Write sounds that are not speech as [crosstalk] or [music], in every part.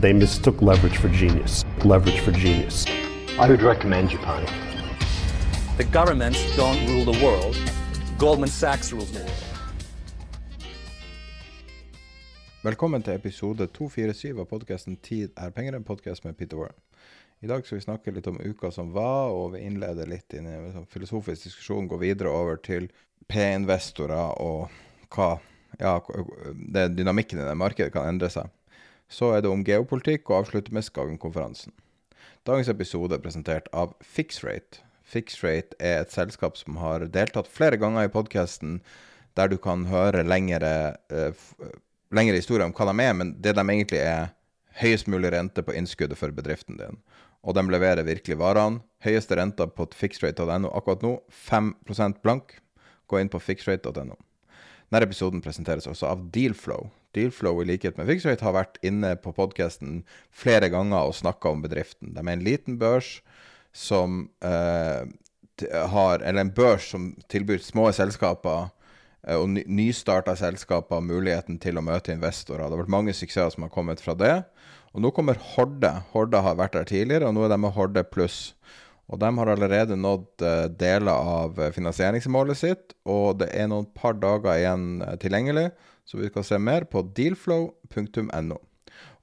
They mistook leverage for genius. Leverage for genius. I would recommend Japan. The governments don't rule the world. Goldman Sachs rules the world. Velkommen til episode 247 av podkasten 'Tid er penger', en podkast med Peter Warren. I dag skal vi snakke litt om uka som var, og vi innleder litt inn i en sånn filosofisk diskusjon. Gå videre over til P-investorer og hva ja, det dynamikken i det markedet kan endre seg. Så er det om geopolitikk, og avslutter med Skagen-konferansen. Dagens episode er presentert av Fixrate. Fixrate er et selskap som har deltatt flere ganger i podkasten, der du kan høre lengre, uh, lengre historier om hva de er, men det de egentlig er høyest mulig rente på innskuddet for bedriften din. Og de leverer virkelig varene. Høyeste renta på fixrate.no akkurat nå, 5% blank. Gå inn på fixrate.no. Denne episoden presenteres også av Dealflow. Dealflow, i likhet med Fixrate, har vært inne på podkasten flere ganger og snakka om bedriften. De er en liten børs som eh, har Eller en børs som tilbyr små selskaper eh, og ny, nystarta selskaper muligheten til å møte investorer. Det har vært mange suksesser som har kommet fra det. Og nå kommer Horde. Horde har vært der tidligere, og nå er de med Horde pluss. Og de har allerede nådd uh, deler av finansieringsmålet sitt, og det er noen par dager igjen uh, tilgjengelig, så vi kan se mer på dealflow.no.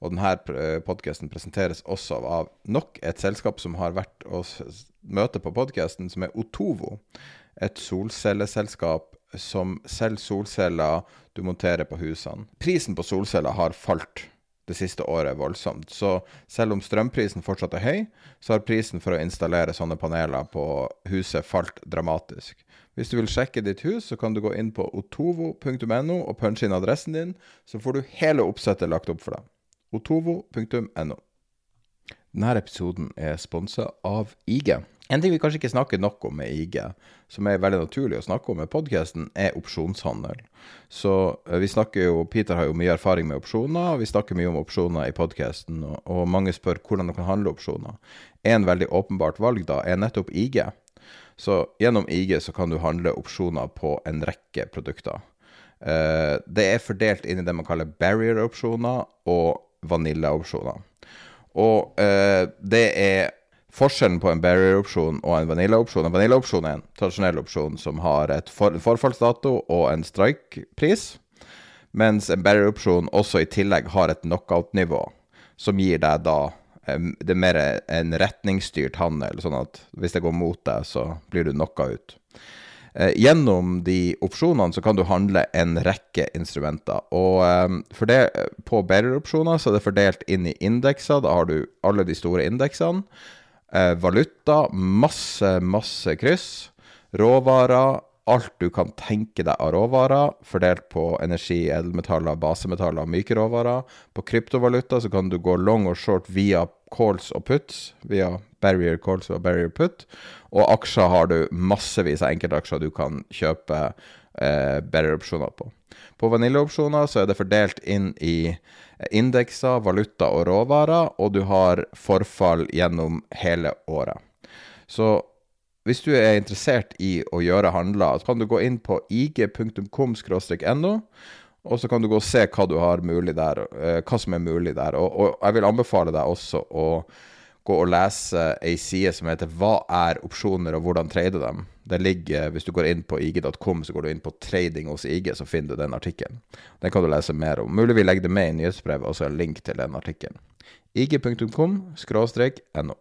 Og denne podkasten presenteres også av nok et selskap som har vært å møte på podkasten, som er Otovo. Et solcelleselskap som selger solceller du monterer på husene. Prisen på solceller har falt det siste året voldsomt. Så selv om strømprisen fortsatt er høy, så har prisen for å installere sånne paneler på huset falt dramatisk. Hvis du vil sjekke ditt hus, så kan du gå inn på otovo.no og punche inn adressen din, så får du hele oppsettet lagt opp for deg. otovo.no. Denne episoden er sponsa av IG. En ting vi kanskje ikke snakker nok om med IG, som er veldig naturlig å snakke om med podkasten, er opsjonshandel. Så vi snakker jo, Peter har jo mye erfaring med opsjoner, og vi snakker mye om opsjoner i podkasten. Og, og, mange spør hvordan du kan handle opsjoner. En veldig åpenbart valg da er nettopp IG. Så gjennom IG så kan du handle opsjoner på en rekke produkter. Uh, det er fordelt inn i det man kaller barrier-opsjoner og vanilla-opsjoner. Og uh, det er forskjellen på en barrier-opsjon og en vanilla-opsjon. En vanilla-opsjon er en tradisjonell opsjon som har et for forfallsdato og en strike-pris, mens en barrier-opsjon også i tillegg har et knockout-nivå, som gir deg da det er mer en retningsstyrt handel, sånn at hvis det går mot deg, så blir du knocka ut. Eh, gjennom de opsjonene så kan du handle en rekke instrumenter. Og for det, på bearer-opsjoner så er det fordelt inn i indekser. Da har du alle de store indeksene. Eh, valuta, masse, masse kryss. Råvarer, alt du kan tenke deg av råvarer, fordelt på energi, edelmetaller, basemetaller og myke råvarer. På kryptovaluta så kan du gå long og short via calls og puts, via barrier calls og barrier put. Og aksjer har du massevis av enkeltaksjer du kan kjøpe eh, barrier-opsjoner på. På vaniljeopsjoner så er det fordelt inn i indekser, valuta og råvarer, og du har forfall gjennom hele året. Så hvis du er interessert i å gjøre handler, så kan du gå inn på ig.com-no, og så kan du gå og se hva der, eh, hva som er mulig der. Og, og jeg vil anbefale deg også å gå og lese ei side som heter 'Hva er opsjoner, og hvordan trade dem'? Det ligger, Hvis du går inn på ig.com, så går du inn på 'trading hos IG', så finner du den artikkelen. Den kan du lese mer om. Mulig vi legger det med i nyhetsbrevet, og så en link til den artikkelen. ig.com-no.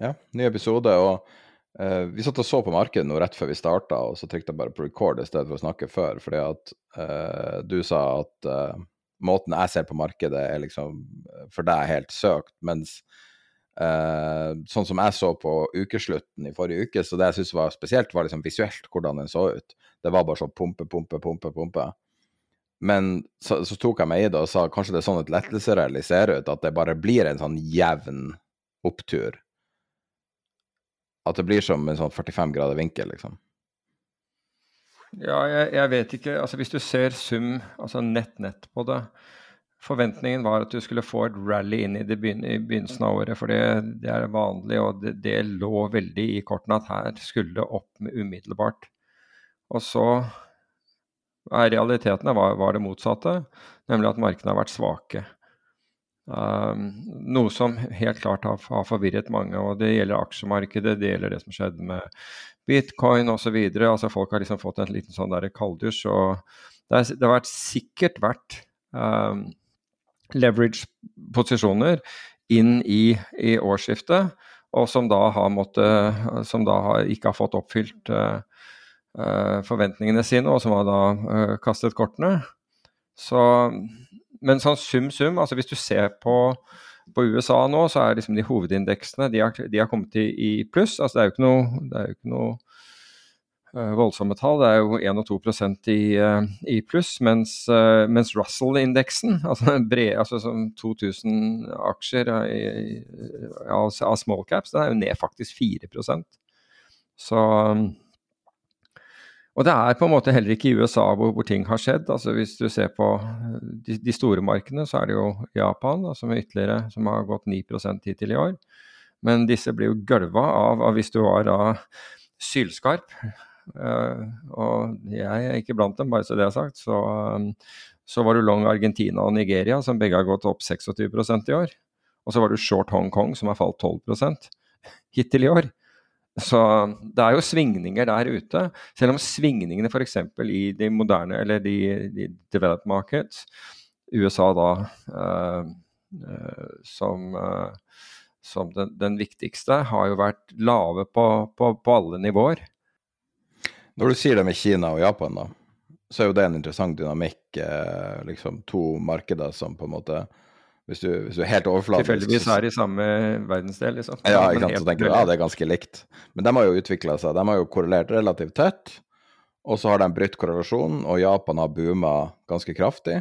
Ja, ny episode. og uh, Vi satt og så på markedet nå rett før vi starta, og så trykte jeg bare på record i stedet for å snakke før. Fordi at uh, du sa at uh, måten jeg ser på markedet, er liksom for deg helt søkt, mens Uh, sånn som jeg så på ukeslutten i forrige uke, så det jeg syntes var spesielt, var liksom visuelt hvordan den så ut. Det var bare sånn pumpe, pumpe, pumpe, pumpe. Men så, så tok jeg meg i det og sa kanskje det er sånn et lettelserally ser ut, at det bare blir en sånn jevn opptur. At det blir som en sånn 45 grader vinkel, liksom. Ja, jeg, jeg vet ikke. Altså hvis du ser sum, altså nett-nett på det, Forventningen var at du skulle få et rally inn i, begyn i begynnelsen av året, for det, det er vanlig, og det, det, lå veldig i kortene at her skulle det opp umiddelbart. Og så er realitetene var, var, det motsatte, nemlig at markedene har vært svake. Um, noe som helt klart har, har, forvirret mange, og det gjelder aksjemarkedet, det gjelder det som skjedde med bitcoin osv. Altså, folk har liksom fått en liten sånn kaldusj. og det, er, det, har vært sikkert vært um, leverage-posisjoner inn i, i, årsskiftet, og som da, har måttet, som da har, ikke har fått oppfylt uh, forventningene sine, og som har da uh, kastet kortene. Så, men sånn sum-sum, altså hvis du ser på, på, USA nå, så er liksom de hovedindeksene de har, de har kommet i, i pluss. altså Det er jo ikke noe, jo ikke noe voldsomme tall. Det er jo 1 og 2 i, eh, i pluss, mens, eh, mens Russell-indeksen, [laughs] altså, altså 2000 aksjer av, av small caps, den er jo ned faktisk 4% Så og det er på en måte heller ikke i USA hvor, hvor ting har skjedd. altså Hvis du ser på de, de store markedene, så er det jo Japan som, ytterligere, som har gått 9% hittil i år. Men disse blir jo gølva av, av hvis du var da sylskarp og jeg er ikke blant dem, bare så det er sagt. Så, um, så var du long Argentina og Nigeria, som begge har gått opp 26% i år. Og så var du short Hongkong, som har falt 12 hittil i år. Så det er jo svingninger der ute. Selv om svingningene f.eks. i de moderne, eller de, de developed markets, USA da eh, uh, som, som den, den, viktigste, har jo vært lave på, på, på alle nivåer. Når du sier det med Kina og Japan, da, så er jo det en interessant dynamikk. Eh, liksom to markeder som på en måte Hvis du, hvis du er helt overfladisk Tilfeldigvis er i samme verdensdel, liksom. Ja, ikke sant. Så tenker du ja, det er ganske likt. Men de har jo utvikla seg. De har jo korrelert relativt tett. Og så har de brutt korrelasjonen, og Japan har booma ganske kraftig.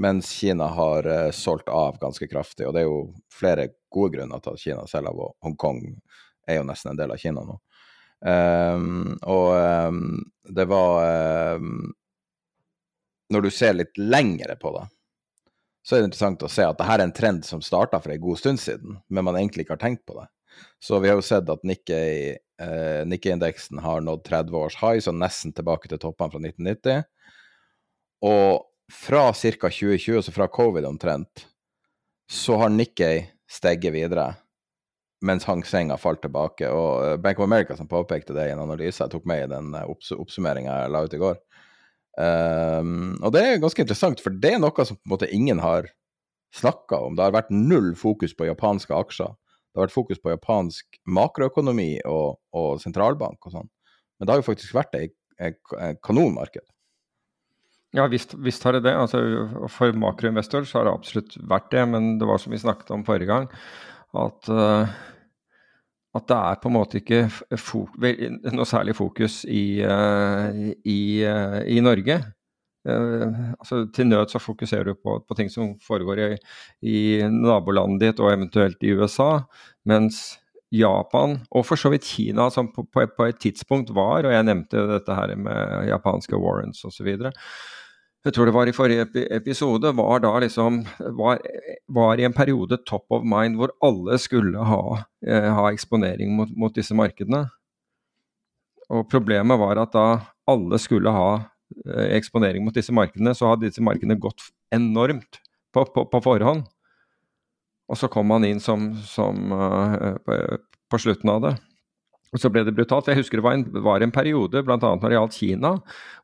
Mens Kina har uh, solgt av ganske kraftig. Og det er jo flere gode grunner til at Kina selger av, og Hongkong er jo nesten en del av Kina nå. Um, og um, det var um, Når du ser litt lengre på det, så er det interessant å se at dette er en trend som starta for en god stund siden, men man egentlig ikke har tenkt på det. Så vi har jo sett at Nikkei-indeksen uh, har nådd 30 års high, så nesten tilbake til toppene fra 1990. Og fra ca. 2020, så fra covid omtrent, så har Nikkei steget videre mens Hang Seng har falt tilbake. Og eh, Bank of America som påpekte det i en analyse jeg tok med i den eh, opps oppsummeringa jeg la ut i går. Um, og det er ganske interessant, for det er noe som på en måte ingen har snakka om. Det har vært null fokus på japanske aksjer. Det har vært fokus på japansk makroøkonomi og, og sentralbank og sånn. Men det har jo faktisk vært et kanonmarked. Ja, visst, visst, har det det. Altså, for makroinvestor så har det absolutt vært det. Men det var som vi snakket om forrige gang, at, uh, at det er på en måte ikke noe særlig fokus i, uh, i, uh, i Norge. altså Til nød så fokuserer du på, på ting som foregår i, i, nabolandet ditt og eventuelt i USA, mens Japan, og for så vidt Kina, som på, på, på et tidspunkt var, og jeg nevnte dette her med japanske warrants osv., jeg tror det var i forrige episode, var da liksom var, var, i en periode top of mind hvor alle skulle ha, eh, ha eksponering mot, mot, disse markedene. Og problemet var at da alle skulle ha eh, eksponering mot disse markedene, så hadde disse markedene gått enormt på, på, på forhånd. Og så kom man inn som, som eh, på, på slutten av det. Og så ble det brutalt. Jeg husker det var en, var en periode, bl.a. når det gjaldt Kina,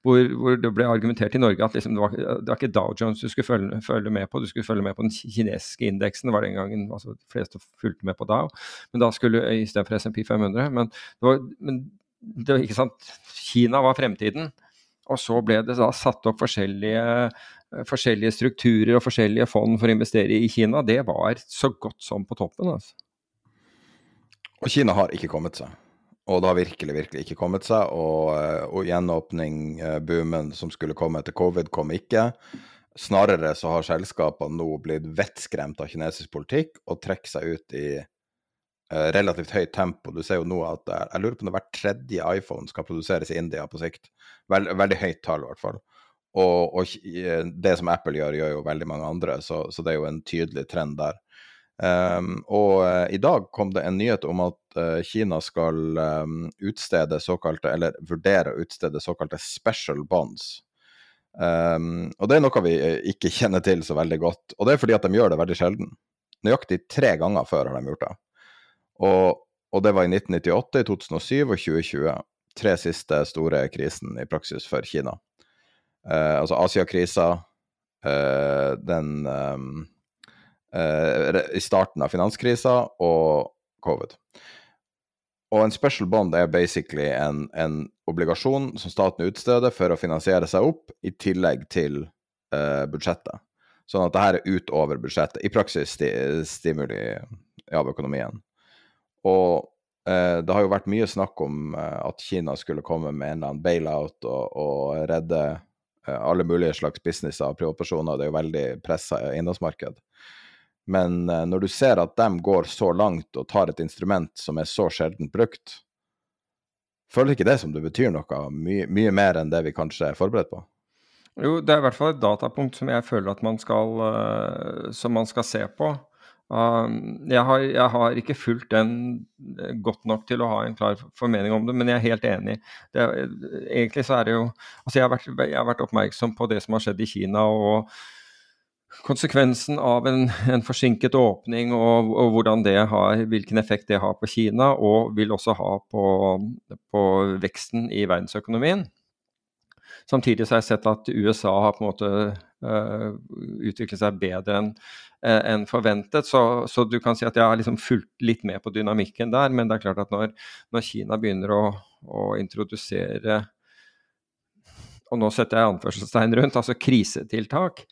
hvor, hvor, det ble argumentert i Norge at liksom, det, var, det, var, ikke Dow Jones du skulle følge, følge, med på, du skulle følge med på den kinesiske indeksen. det var den gangen altså De fleste fulgte med på Dow, men da skulle istedenfor SMP 500. Men, det var, men det var ikke sant, Kina var fremtiden. Og så ble det da satt opp forskjellige, forskjellige strukturer og forskjellige fond for å investere i Kina. Det var så godt som på toppen. altså. Og Kina har ikke kommet seg? Og det har virkelig, virkelig ikke kommet seg. Og, eh, og gjenåpning-boomen som skulle komme etter covid, kom ikke. Snarere så har selskapene nå blitt vettskremt av kinesisk politikk og trekker seg ut i uh, relativt høyt tempo. Du ser jo nå at jeg lurer på om hver tredje iPhone skal produseres i India på sikt. Veld, veldig høyt tall, i hvert fall. Og, og, det som Apple gjør, gjør jo veldig mange andre, så, så det er jo en tydelig trend der. Um, og uh, i dag kom det en nyhet om at uh, Kina skal um, utstede såkalte, eller vurdere å utstede såkalte special bonds. Um, og det er noe vi eh, ikke [laughs] kjenner til så veldig godt. Og det er fordi at de gjør det veldig sjelden. Nøyaktig tre ganger før har de gjort det. Og, og det var i 1998, i 2007 og 2020. Tre siste store krisen i praksis for Kina. Uh, altså Asia-krisa, den i starten av finanskrisa og covid. Og en special bond er basically en, en, obligasjon som staten utsteder for å finansiere seg opp, i tillegg til uh, budsjettet. Sånn at det her er utover budsjettet. I praksis sti, stimuli av økonomien. Og uh, det har jo vært mye snakk om uh, at Kina skulle komme med en eller annen bailout og, og redde eh, alle mulige slags businesser og privatpersoner. Det er jo veldig pressa eiendomsmarked. Men uh, når du ser at de går så langt og tar et instrument som er så sjelden brukt, føler ikke det som det betyr noe mye, mye mer enn det vi kanskje er forberedt på? Jo, det er i hvert fall et datapunkt som jeg føler at man skal, uh, som man skal se på. Uh, jeg, har, jeg, har, ikke fulgt den eh, godt nok til å ha en klar formening om det, men jeg er helt enig. Det, egentlig så er det jo Altså, jeg har, vært, jeg har vært oppmerksom på det som har skjedd i Kina. og konsekvensen av en, en forsinket åpning og, og, har, hvilken effekt det har på Kina, og vil også ha på, på veksten i verdensøkonomien. Samtidig har jeg sett at USA har på en måte uh, utviklet seg bedre enn uh, en forventet. Så, så, du kan si at jeg har liksom fulgt litt med på dynamikken der. Men det er klart at når, når Kina begynner å, å, introdusere og nå setter jeg anførselstegn rundt, altså krisetiltak,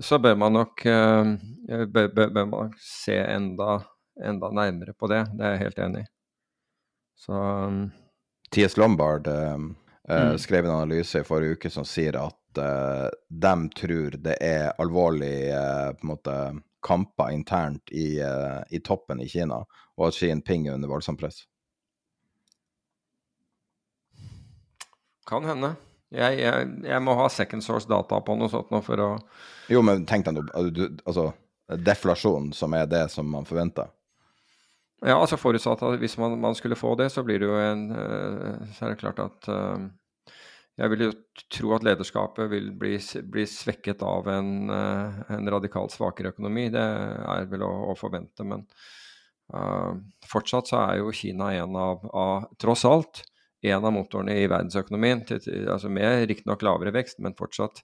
så bør man nok bør, bør, bør man se enda, enda, nærmere på det. Det er jeg helt enig i. Så um, T.S. Lombard uh, mm. skrev en analyse i forrige uke som sier at uh, de tror det er alvorlige på en måte, kamper internt i, i, toppen i Kina, og at Xi Jinping er under voldsomt press. Kan hende. Jeg, jeg, jeg, må ha second source data på noe sånt nå for å Jo, men tenk deg nå altså, deflasjon, som er det som man forventer. Ja, altså forutsatt at hvis man, man, skulle få det, så blir det jo en uh, Så er det klart at uh, Jeg vil jo tro at lederskapet vil bli, bli svekket av en, uh, en, radikalt svakere økonomi. Det er vel å, å forvente, men fortsatt så er jo Kina en av, av tross alt en av motorene i verdensøkonomien. Til, altså med riktignok lavere vekst, men fortsatt,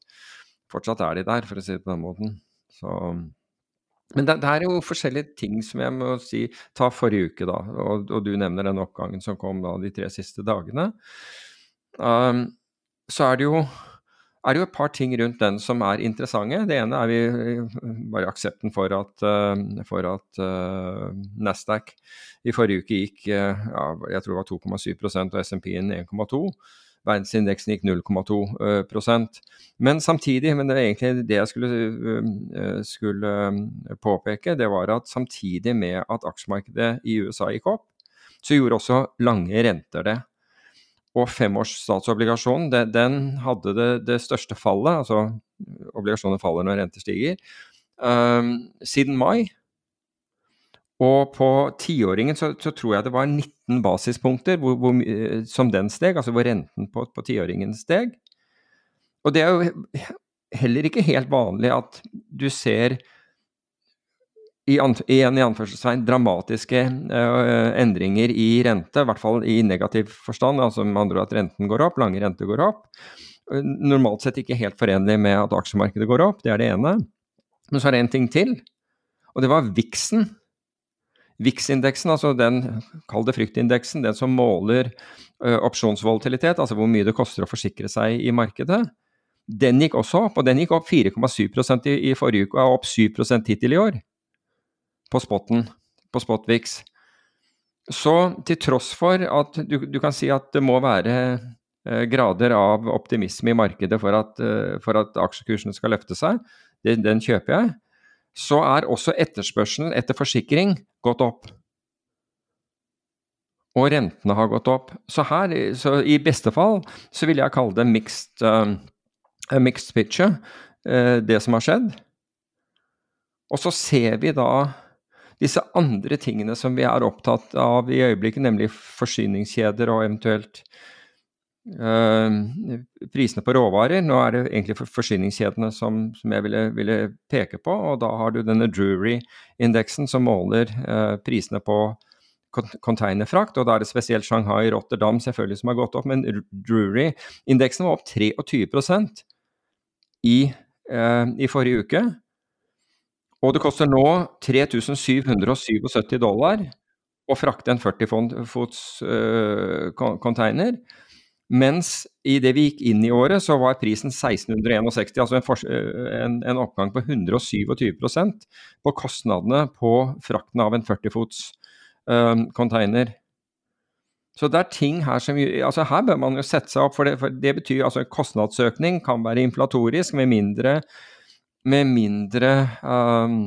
fortsatt, er de der, for å si det på den måten. Så, men det, det, er jo forskjellige ting som jeg må si Ta forrige uke, da, og, og du nevner den oppgangen som kom da de tre siste dagene. Um, så er det jo er det jo et par ting rundt den som er interessante. Det ene er vi bare aksepten for at, eh, for at uh, Nasdaq i forrige uke gikk ja, jeg tror det var 2,7 og SMP-en 1,2 Verdensindeksen gikk 0,2 uh, Men samtidig, men det er egentlig det jeg skulle, skulle påpeke, det var at samtidig med at aksjemarkedet i USA gikk opp, så gjorde også lange renter det. Og femårs statsobligasjon, den, den hadde det, det, største fallet, altså obligasjoner faller når renter stiger, um, siden mai. Og på tiåringen så, så, tror jeg det var 19 basispunkter hvor, hvor, som den steg, altså hvor renten på, på tiåringen steg. Og det er jo heller ikke helt vanlig at du ser i, igjen i anførselstegn dramatiske uh, endringer i rente, i hvert fall i negativ forstand, altså med andre ord at renten går opp, lange renter går opp. Normalt sett ikke helt forenlig med at aksjemarkedet går opp, det er det ene. Men så er det en ting til, og det var VIX-en. VIX-indeksen, altså den, kall det fryktindeksen, den som måler uh, opsjonsvolatilitet, altså hvor mye det koster å forsikre seg i markedet, den gikk også opp, og den gikk opp 4,7 i, i forrige uke og er opp 7% hittil i år på spotten, på Spotvix. Så til tross for at du, du, kan si at det må være eh, grader av optimisme i markedet for at, eh, for at aksjekursene skal løfte seg, den, den kjøper jeg, så er også etterspørselen etter forsikring gått opp. Og rentene har gått opp. Så her, så i beste fall, så vil jeg kalle det mixed, uh, mixed picture, uh, det som har skjedd. Og så ser vi da disse andre tingene som vi er opptatt av i øyeblikket, nemlig forsyningskjeder og eventuelt øh, prisene på råvarer. Nå er det egentlig forsyningskjedene som, som jeg ville, ville, peke på, og da har du denne Drury-indeksen som måler øh, prisene på containerfrakt, og da er det spesielt Shanghai Rotterdam selvfølgelig som har gått opp, men Drury-indeksen var opp 23% i, øh, i forrige uke. Og det koster nå 3777 dollar å frakte en 40 fots uh, container. Mens i det vi gikk inn i året, så var prisen 1661, altså en, en, en oppgang på 127% på kostnadene på frakten av en 40 fots uh, container. Så det er ting her som altså Her bør man jo sette seg opp, for det, for det betyr altså kostnadsøkning kan være inflatorisk, med mindre med mindre um,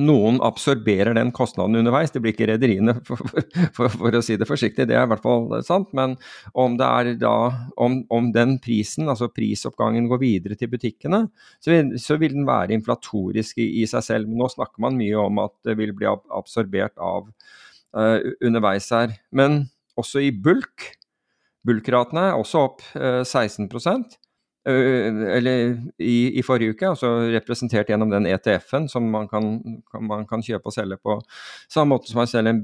noen absorberer den kostnaden underveis. Det blir ikke rederiene, [laughs] for, for, for, å si det forsiktig, det er i hvert fall sant. Men om, da, om, om den prisen, altså prisoppgangen, går videre til butikkene, så vil, så vil den være inflatorisk i, i, seg selv. Nå snakker man mye om at det vil bli absorbert av uh, underveis her. Men også i bulk. Bulkratene er også opp uh, 16 eller i, i, forrige uke, altså representert gjennom den ETF-en som man kan, man kan, kjøpe og selge på samme måte som man selger,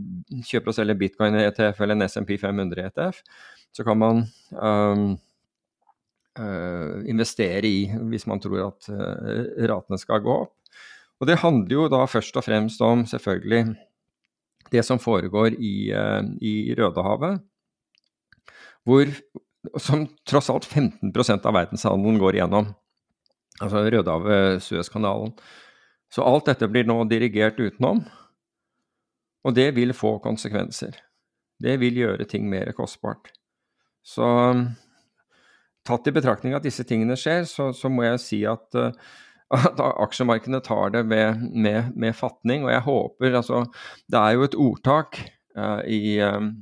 kjøper og selger bitcoin-ETF eller en SMP 500-ETF. Så kan man um, uh, investere i hvis man tror at uh, ratene skal gå opp. Og det handler jo da først og fremst om selvfølgelig det som foregår i, uh, i Rødehavet. Hvor som tross alt 15% av verdenshandelen går igjennom. Altså Rødehavet, Suezkanalen. Så alt dette blir nå dirigert utenom, og det vil få konsekvenser. Det vil gjøre ting mer kostbart. Så tatt i betraktning at disse tingene skjer, så, så må jeg si at, uh, at aksjemarkedene tar det med, med, med, fatning. Og jeg håper altså Det er jo et ordtak uh, i um,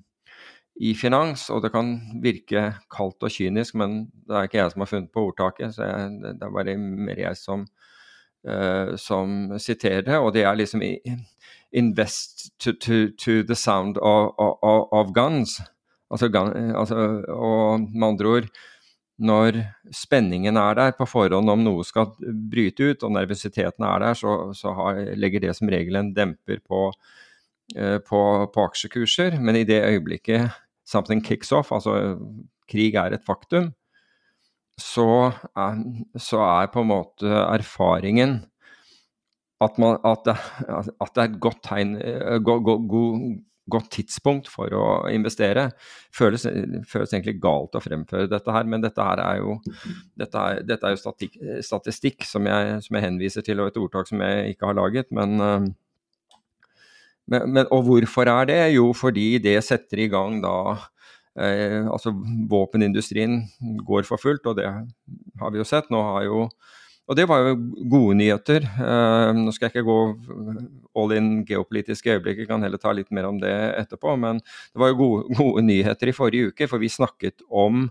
i finans, og det kan virke kaldt og kynisk, men det er ikke jeg som har funnet på ordtaket, så jeg, det er bare mer jeg som, uh, som siterer det. Og det er liksom 'invest to, to, to the sound of, of, of guns'. Altså, gun, altså, og med andre ord når spenningen er der på forhånd om noe skal bryte ut, og nervøsiteten er der, så, så har, legger det som regel en demper på, uh, på, på aksjekurser. Men i det øyeblikket something kicks off, altså krig er et faktum, så er, så er på en måte erfaringen at, man, at, det, at det, er et godt, tegn, go, go, go, godt tidspunkt for å investere. Føles, føles, egentlig galt å fremføre dette her, men dette her er jo, dette er, dette er jo statistikk, statistikk som, jeg, som, jeg, henviser til, og et ordtak som jeg ikke har laget. men men, men, og hvorfor er det? Jo, fordi det setter i gang da eh, Altså våpenindustrien går for fullt, og det har vi jo sett. Nå har jo Og det var jo gode nyheter. Eh, nå skal jeg ikke gå all in geopolitiske øyeblikk, jeg kan heller ta litt mer om det etterpå. Men det var jo gode, gode nyheter i forrige uke, for vi snakket om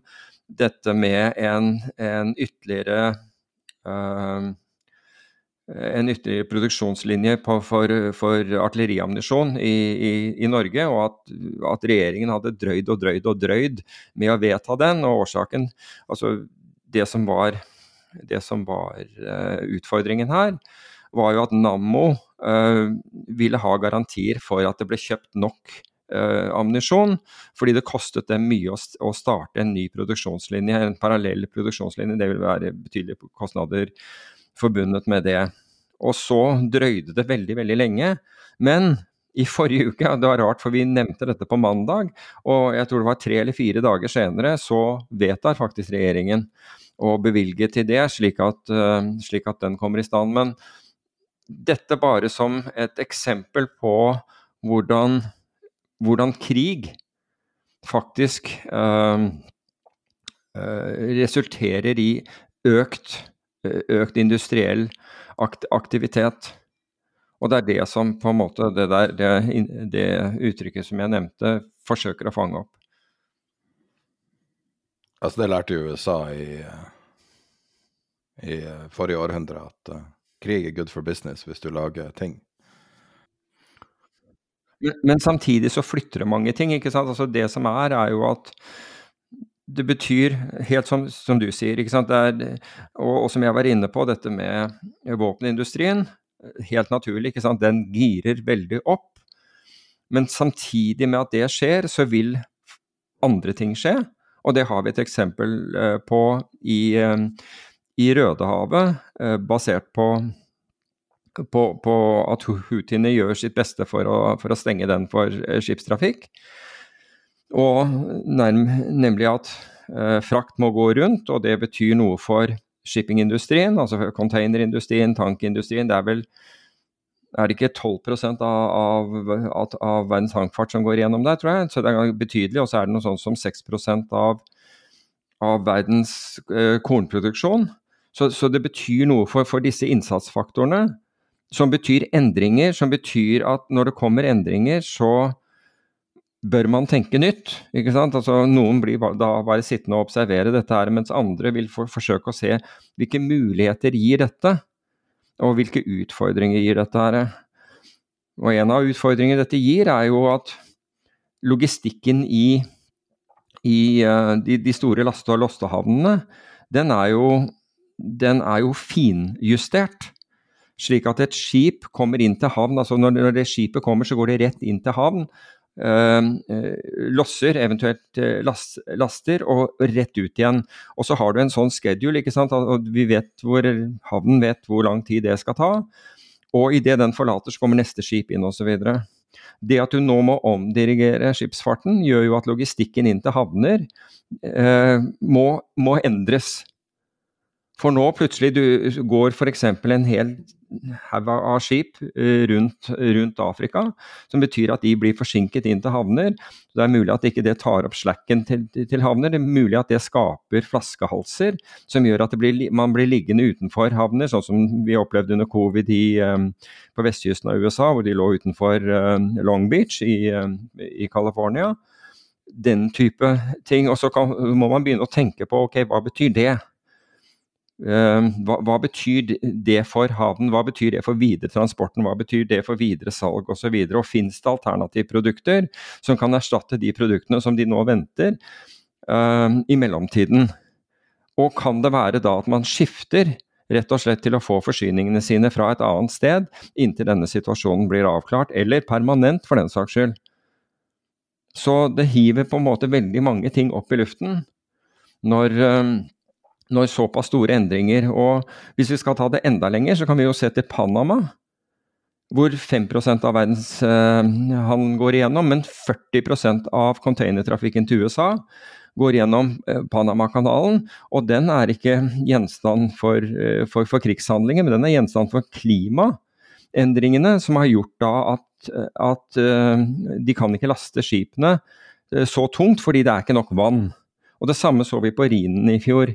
dette med en, en ytterligere uh, en ytterligere produksjonslinje på, for, for artilleriammunisjon i, i, i, Norge, og at, at, regjeringen hadde drøyd og drøyd og drøyd med å vedta den. og årsaken, altså Det som var, det som var uh, utfordringen her, var jo at Nammo uh, ville ha garantier for at det ble kjøpt nok eh, fordi det kostet dem mye å, å, starte en ny produksjonslinje, en parallell produksjonslinje. Det vil være betydelige kostnader forbundet med det. Og så drøyde det veldig, veldig lenge. Men i forrige uke, det var rart for vi nevnte dette på mandag, og jeg tror det var tre eller fire dager senere, så vedtar faktisk regjeringen å bevilge til det, slik at, uh, slik at den kommer i stand. Men dette bare som et eksempel på hvordan, hvordan krig faktisk øh, øh, resulterer i økt økt industriell aktivitet. Og det er det som på en måte det, der, det, det uttrykket som jeg nevnte, forsøker å fange opp. Altså, det lærte USA i, i forrige århundre, at uh, krig er good for business hvis du lager ting. Men, men, samtidig så flytter det mange ting. ikke sant? Altså Det som er, er jo at det betyr, helt som, som du sier, er, og, og, som jeg var inne på, dette med våpenindustrien. Helt naturlig, den girer veldig opp. Men samtidig med at det skjer, så vil andre ting skje. Og det har vi et eksempel eh, på i, eh, i Rødehavet, eh, basert på, på, på at houthiene gjør sitt beste for å, for å stenge den for skipstrafikk. Og nærm, nemlig at eh, frakt må gå rundt, og det betyr noe for shippingindustrien, altså containerindustrien, tankindustrien. Det er vel er det ikke 12% av, av, av, verdens tankfart som går gjennom der, tror jeg. Så det er betydelig. Og så er det noe sånt som 6% av, av verdens eh, kornproduksjon. Så, så, det betyr noe for, for, disse innsatsfaktorene. Som betyr endringer, som betyr at når det kommer endringer, så bør man tenke nytt. ikke sant? Altså, noen blir da bare sittende og observere dette, her, mens andre vil for, forsøke å se hvilke muligheter gir dette, og hvilke utfordringer gir dette. her. Og En av utfordringene dette gir, er jo at logistikken i, i uh, de, de, store laste- og lostehavnene, den er jo, den er jo finjustert slik at et skip kommer inn til havn. altså når det skipet kommer, så går det rett inn til havn. Uh, losser, eventuelt uh, last, laster, og rett ut igjen. Og så har du en sånn schedule, ikke sant? og vi vet hvor havnen vet hvor lang tid det skal ta. Og idet den forlater, så kommer neste skip inn osv. Det at du nå må omdirigere skipsfarten, gjør jo at logistikken inn til havner eh, må, må endres. For nå plutselig du går f.eks. en hel haug av skip eh, rundt, rundt, Afrika, som betyr at de blir forsinket inn til havner. Det er mulig at ikke det tar opp slacken til, til, havner, det er mulig at det skaper flaskehalser som gjør at blir, man blir liggende utenfor havner, sånn som vi opplevde under covid i, um, på vestkysten av USA, hvor de lå utenfor um, Long Beach i, i California. Den type ting. Og så kan, må man begynne å tenke på ok, hva betyr det? Ehm, hva, hva, betyr det for havnen, hva betyr det for videre transporten, hva betyr det for videre salg osv. Og, og finnes det alternative produkter som kan erstatte de produktene som de nå venter uh, i mellomtiden? Og kan det være da at man skifter rett og slett til å få forsyningene sine fra et annet sted inntil denne situasjonen blir avklart, eller permanent for den saks skyld? Så det hiver på en måte veldig mange ting opp i luften når uh, når såpass store endringer. Og hvis vi skal ta det enda lenger, så kan vi jo se til Panama. Hvor 5 av verdens eh, går igjennom, men 40% av containertrafikken til USA går gjennom uh, Panamakanalen. Og den er ikke gjenstand for, uh, for, for, krigshandlinger, men den er gjenstand for klimaendringene, som har gjort da at, at de kan ikke laste skipene så tungt, fordi det er ikke nok vann. Og Det samme så vi på Rhinen i fjor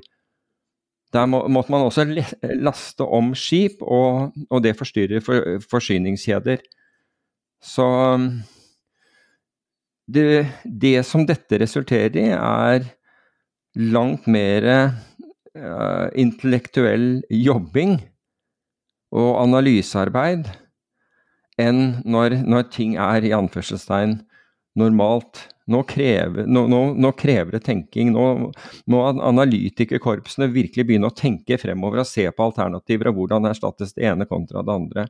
Der må, måtte man også laste om skip, og, og det forstyrrer for, forsyningskjeder. Så det, det, som dette resulterer i, er langt mer uh, intellektuell jobbing og analysearbeid enn når, når ting er i anførselstegn normalt. Nå krever, nå, nå, krever, det tenking. Nå må analytikerkorpsene virkelig begynne å tenke fremover og se på alternativer og hvordan erstattes det ene kontra det andre.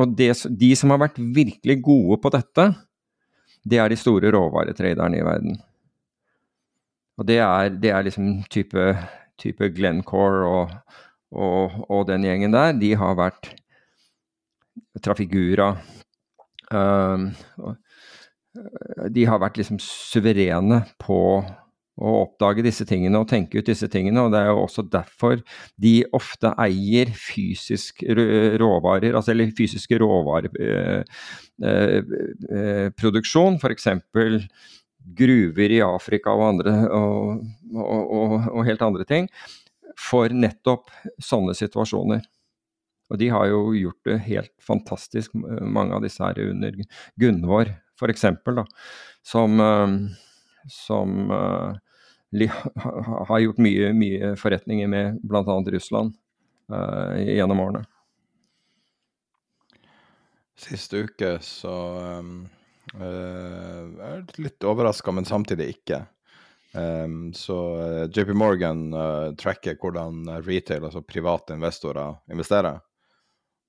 Og det, De som har vært virkelig gode på dette, det er de store råvaretraderne i verden. Og det er, det er liksom type, type Glencore og, og, og, den gjengen der. De har vært Trafigura um, De har vært liksom suverene på å oppdage disse tingene og tenke ut disse tingene. og Det er jo også derfor de ofte eier fysisk råvarer, altså eller fysiske råvareproduksjon. Eh, eh, F.eks. gruver i Afrika og, andre, og, og, og, helt andre ting. For nettopp sånne situasjoner. Og de har jo gjort det helt fantastisk, mange av disse her under Gunvor f.eks. Som, eh, som [laughs] har gjort mye, mye forretninger med bl.a. Russland uh, gjennom årene. Siste uke så um, uh, er jeg litt overraska, men samtidig ikke. Um, så eh, JP Morgan uh, tracker hvordan retail, altså private investorer, investerer.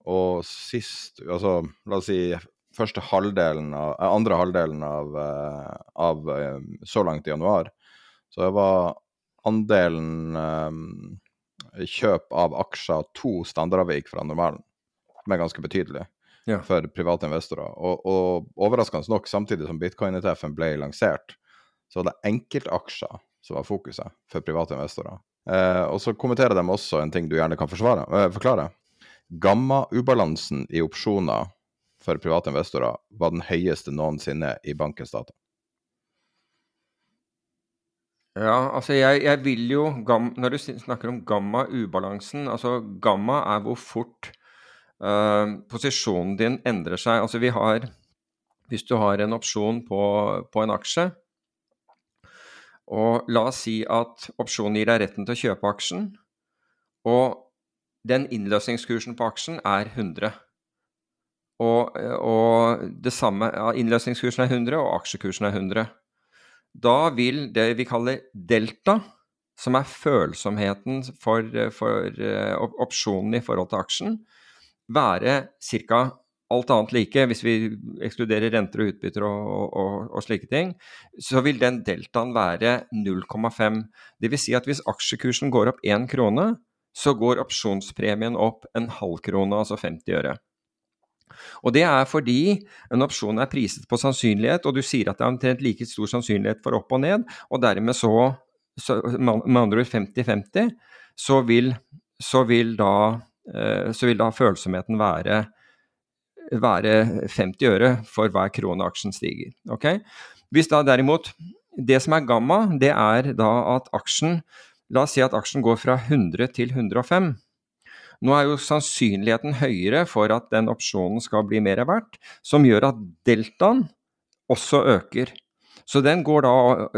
Og sist, altså la oss si første halvdelen av, andre halvdelen av, av så langt i januar, så det var andelen um, kjøp av aksjer to standardavvik fra normalen, som er ganske betydelig ja. for private investorer. Og, og, overraskende nok, samtidig som bitcoin-ETF-en ble lansert, så var det enkeltaksjer som var fokuset for private investorer. Eh, og så kommenterer de også en ting du gjerne kan forsvare, eh, forklare. Gamma-ubalansen i opsjoner for private investorer var den høyeste noensinne i bankens data. Ja, altså jeg, jeg vil jo Når du snakker om gamma-ubalansen altså Gamma er hvor fort uh, posisjonen din endrer seg. Altså vi har Hvis du har en opsjon på, på en aksje, og la oss si at opsjonen gir deg retten til å kjøpe aksjen, og den innløsningskursen på aksjen er 100. Og, og det samme, ja, innløsningskursen er 100, og aksjekursen er 100 da vil det vi kaller delta, som er følsomheten for, for uh, opsjonen i forhold til aksjen, være ca. alt annet like, hvis vi ekskluderer renter og utbytter og, og, og, slike ting, så vil den deltaen være 0,5. Dvs. Si at hvis aksjekursen går opp én krone, så går opsjonspremien opp en halv krone, altså 50 øre. Og det er fordi en opsjon er priset på sannsynlighet, og du sier at det er omtrent like stor sannsynlighet for opp og ned, og dermed så, så med andre ord 50-50, så, så, vil da, eh, så vil da følsomheten være, være 50 øre for hver krone aksjen stiger. Okay? Hvis da derimot Det som er gamma, det er da at aksjen La oss si at aksjen går fra 100 til 105. Nå er jo sannsynligheten høyere for at den opsjonen skal bli mer verdt, som gjør at deltaen også øker. Så den går da,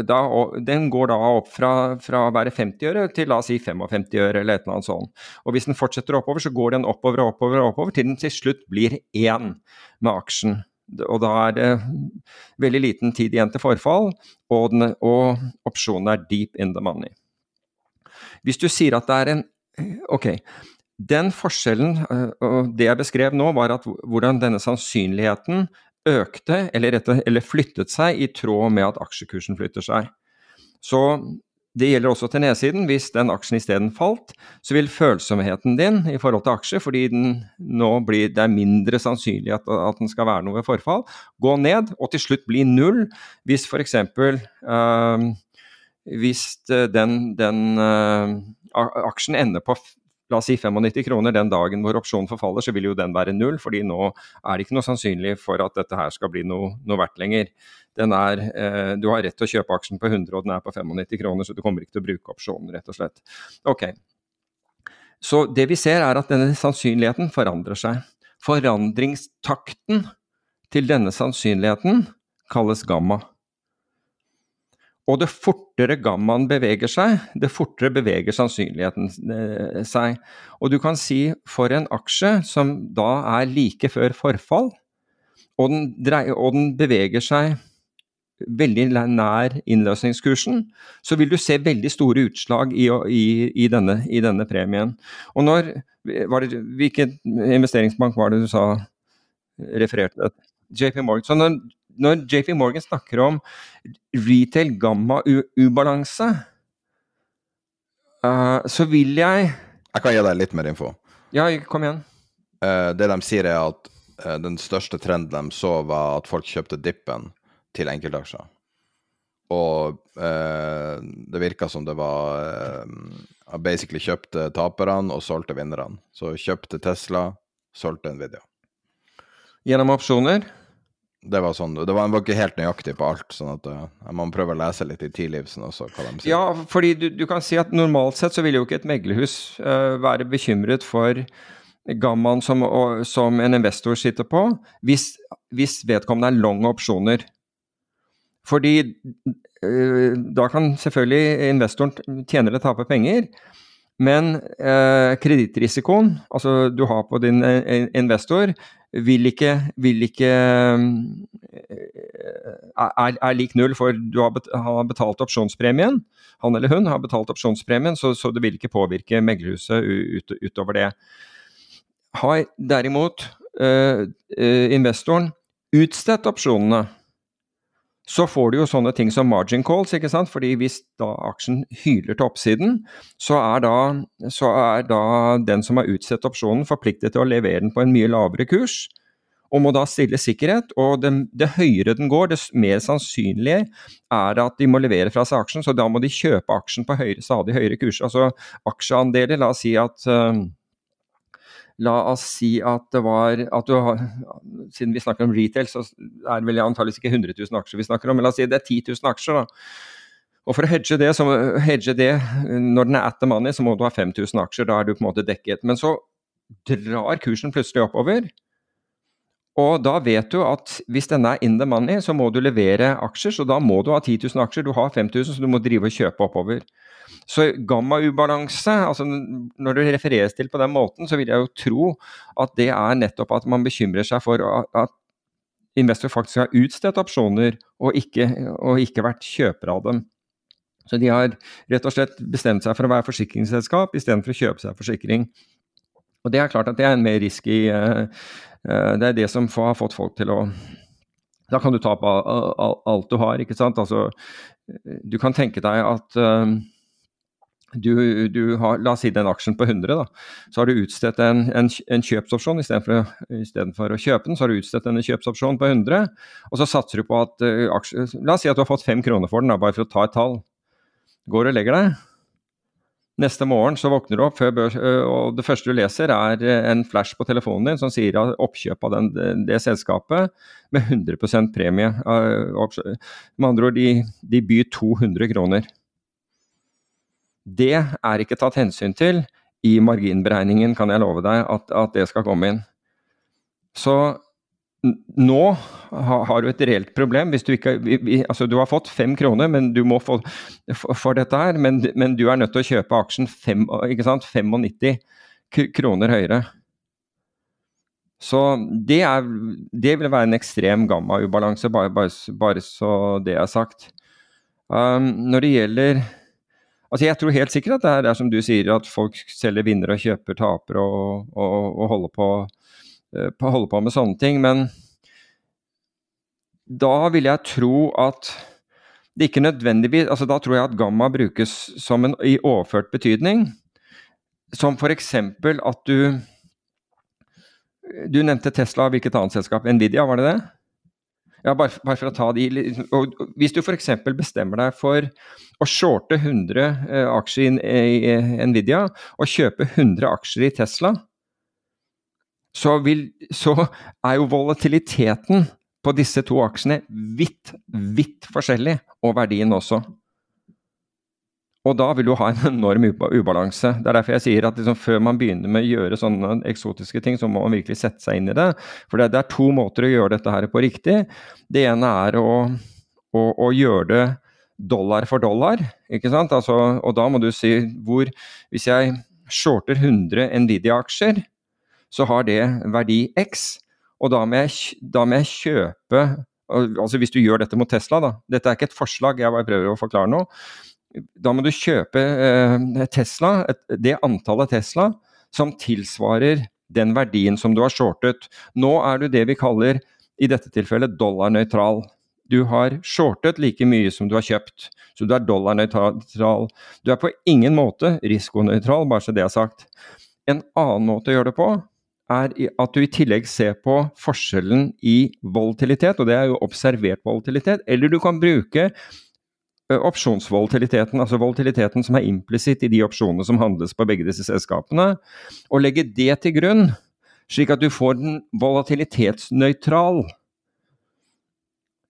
da, den går da opp fra, fra, å være 50 øre til la oss si 55 øre eller et eller annet sånt. Og hvis den fortsetter oppover, så går den oppover og oppover oppover til den til slutt blir én med aksjen. Og da er det veldig liten tid igjen til forfall, og, den, og opsjonen er deep in the money. Hvis du sier at det er en Ok, den forskjellen, eh, og det jeg beskrev nå, var at hvordan denne sannsynligheten økte, eller, eller flyttet seg, i tråd med at aksjekursen flytter seg. Så det gjelder også til nedsiden. Hvis den aksjen isteden falt, så vil følsomheten din i forhold til aksjer, fordi nå blir, det er mindre sannsynlig at, at, den skal være noe ved forfall, gå ned og til slutt bli null hvis f.eks. Uh, eh, hvis den, den øh, aksjen ender på la oss si 95 kroner den dagen hvor opsjonen forfaller, så vil jo den være null, fordi nå er det ikke noe sannsynlig for at dette her skal bli noe, noe verdt lenger. Er, eh, du har rett til å kjøpe aksjen på 100, og den er på 95 kroner, så du kommer ikke til å bruke opsjonen, rett og slett. Ok. Så det vi ser, er at denne sannsynligheten forandrer seg. Forandringstakten til denne sannsynligheten kalles gamma. Og det fortere gammaen beveger seg, det fortere beveger sannsynligheten eh, seg. Og du kan si for en aksje som da er like før forfall, og den, dreier, og den beveger seg veldig nær innløsningskursen, så vil du se veldig store utslag i, i, i, denne, i denne, premien. Og når, det, Hvilken investeringsbank var det du sa refererte til? JP Morgan. Så når, når JP Morgan snakker om retail gamma-ubalanse, uh, så vil jeg Jeg kan gi deg litt mer info. Ja, kom igjen. Uh, det de sier, er at uh, den største trenden de så, var at folk kjøpte dippen til enkeltaksjer. Og det virka som det var Basically kjøpte taperne og solgte vinnerne. Så kjøpte Tesla, solgte Nvidia. Gjennom opsjoner? Det var sånn, det var, var ikke helt nøyaktig på alt, sånn at uh, man prøver å lese litt i tidlivsen også, hva de sier. Ja, fordi du, du, kan si at normalt sett så vil jo ikke et meglerhus uh, være bekymret for gammaen som, som, en investor sitter på, hvis, hvis vedkommende er long opsjoner. Fordi uh, da kan selvfølgelig investoren tjene eller tape penger, men eh, kredittrisikoen altså du har på din investor, vil ikke, vil ikke eh, er, er, lik null, for du har, betalt opsjonspremien. Han eller hun har betalt opsjonspremien, så, så det vil ikke påvirke meglerhuset ut, utover det. Har derimot eh, investoren utstedt opsjonene, så får du jo sånne ting som margin calls, ikke sant? fordi hvis da aksjen hyler til oppsiden, så er da, så er da den som har utsatt opsjonen forpliktet til å levere den på en mye lavere kurs, og må da stille sikkerhet. Og det, det høyere den går, det mer sannsynlig er at de må levere fra seg aksjen, så da må de kjøpe aksjen på høyere, stadig høyere kurs. Altså aksjeandeler, la oss si at uh, La oss si at det var at du har, Siden vi snakker om retail, så er det vel antakeligvis ikke 100 000 aksjer vi snakker om, men la oss si det er 10 000 aksjer. da. Og For å hedge det, så, hedge det når den er at the money, så må du ha 5000 aksjer. Da er du på en måte dekket. Men så drar kursen plutselig oppover. Og da vet du at hvis denne er in the money, så må du levere aksjer. Så da må du ha 10 000 aksjer. Du har 5000, så du må drive og kjøpe oppover. Så gamma-ubalanse, altså når det refereres til på den måten, så vil jeg jo tro at det er nettopp at man bekymrer seg for at investor faktisk har utstedt opsjoner og ikke, og ikke vært kjøper av dem. Så de har rett og slett bestemt seg for å være forsikringsselskap istedenfor å kjøpe seg forsikring. Og det er klart at det er en mer risky uh, uh, Det er det som har fått folk til å Da kan du ta på alt du har, ikke sant. Altså, du kan tenke deg at uh, du, du, har, La oss si den aksjen på 100, da. Så har du utstedt en, en, en kjøpsopsjon istedenfor, istedenfor å kjøpe den. Så har du utstedt en kjøpsopsjon på 100, og så satser du på at uh, aksjen La oss si at du har fått fem kroner for den, da, bare for å ta et tall. Går og legger deg. Neste morgen så våkner du opp, børs, og det første du leser er en flash på telefonen din som sier at oppkjøp av den, det, det selskapet med 100% premie. Med andre ord, de, de byr 200 kroner. Det er ikke tatt hensyn til i marginberegningen, kan jeg love deg, at, at det skal komme inn. Så nå har du et reelt problem. Du ikke, altså du har fått fem kroner men du må få for dette her, men, men, du er nødt til å kjøpe aksjen fem, 95 kroner høyere. Så det, er, det vil være en ekstrem gammaubalanse, bare, bare, bare, så det er sagt. Um, når det gjelder Altså Jeg tror helt sikkert at det er, som du sier, at folk selger vinnere og kjøper tapere og, og, og holder, på, uh, holder, på, med sånne ting. Men da vil jeg tro at det ikke nødvendigvis altså Da tror jeg at gamma brukes som en, i overført betydning. Som f.eks. at du Du nevnte Tesla, hvilket annet selskap? Nvidia, var det det? Ja, bare, bare for å ta de Hvis du f.eks. bestemmer deg for å shorte 100 eh, aksjer i, i Nvidia og kjøpe 100 aksjer i Tesla, så, vil, så er jo volatiliteten på disse to aksjene vidt, vidt forskjellig, og verdien også. Og da vil du ha en enorm ubalanse. Det er derfor jeg sier at liksom før man begynner med å gjøre sånne eksotiske ting, så må man virkelig sette seg inn i det. For det, er to måter å gjøre dette her på riktig. Det ene er å, å, å gjøre det dollar for dollar, ikke sant. Altså, og da må du si hvor Hvis jeg shorter 100 Nvidia-aksjer, så har det verdi X. Og da må jeg, da må jeg kjøpe Altså hvis du gjør dette mot Tesla, da. Dette er ikke et forslag, jeg bare prøver å forklare noe da må du kjøpe eh, Tesla, et, det antallet Tesla som tilsvarer den verdien som du har shortet. Nå er du det vi kaller i dette tilfellet dollarnøytral. Du har shortet like mye som du har kjøpt, så du er dollarnøytral. Du er på ingen måte risikonøytral, bare så det er sagt. En annen måte å gjøre det på er at du i tillegg ser på forskjellen i volatilitet, og det er jo observert volatilitet, eller du kan bruke opsjonsvolatiliteten, altså volatiliteten som er implisitt i de opsjonene som handles på begge disse selskapene, og legge det til grunn, slik at du får den volatilitetsnøytral,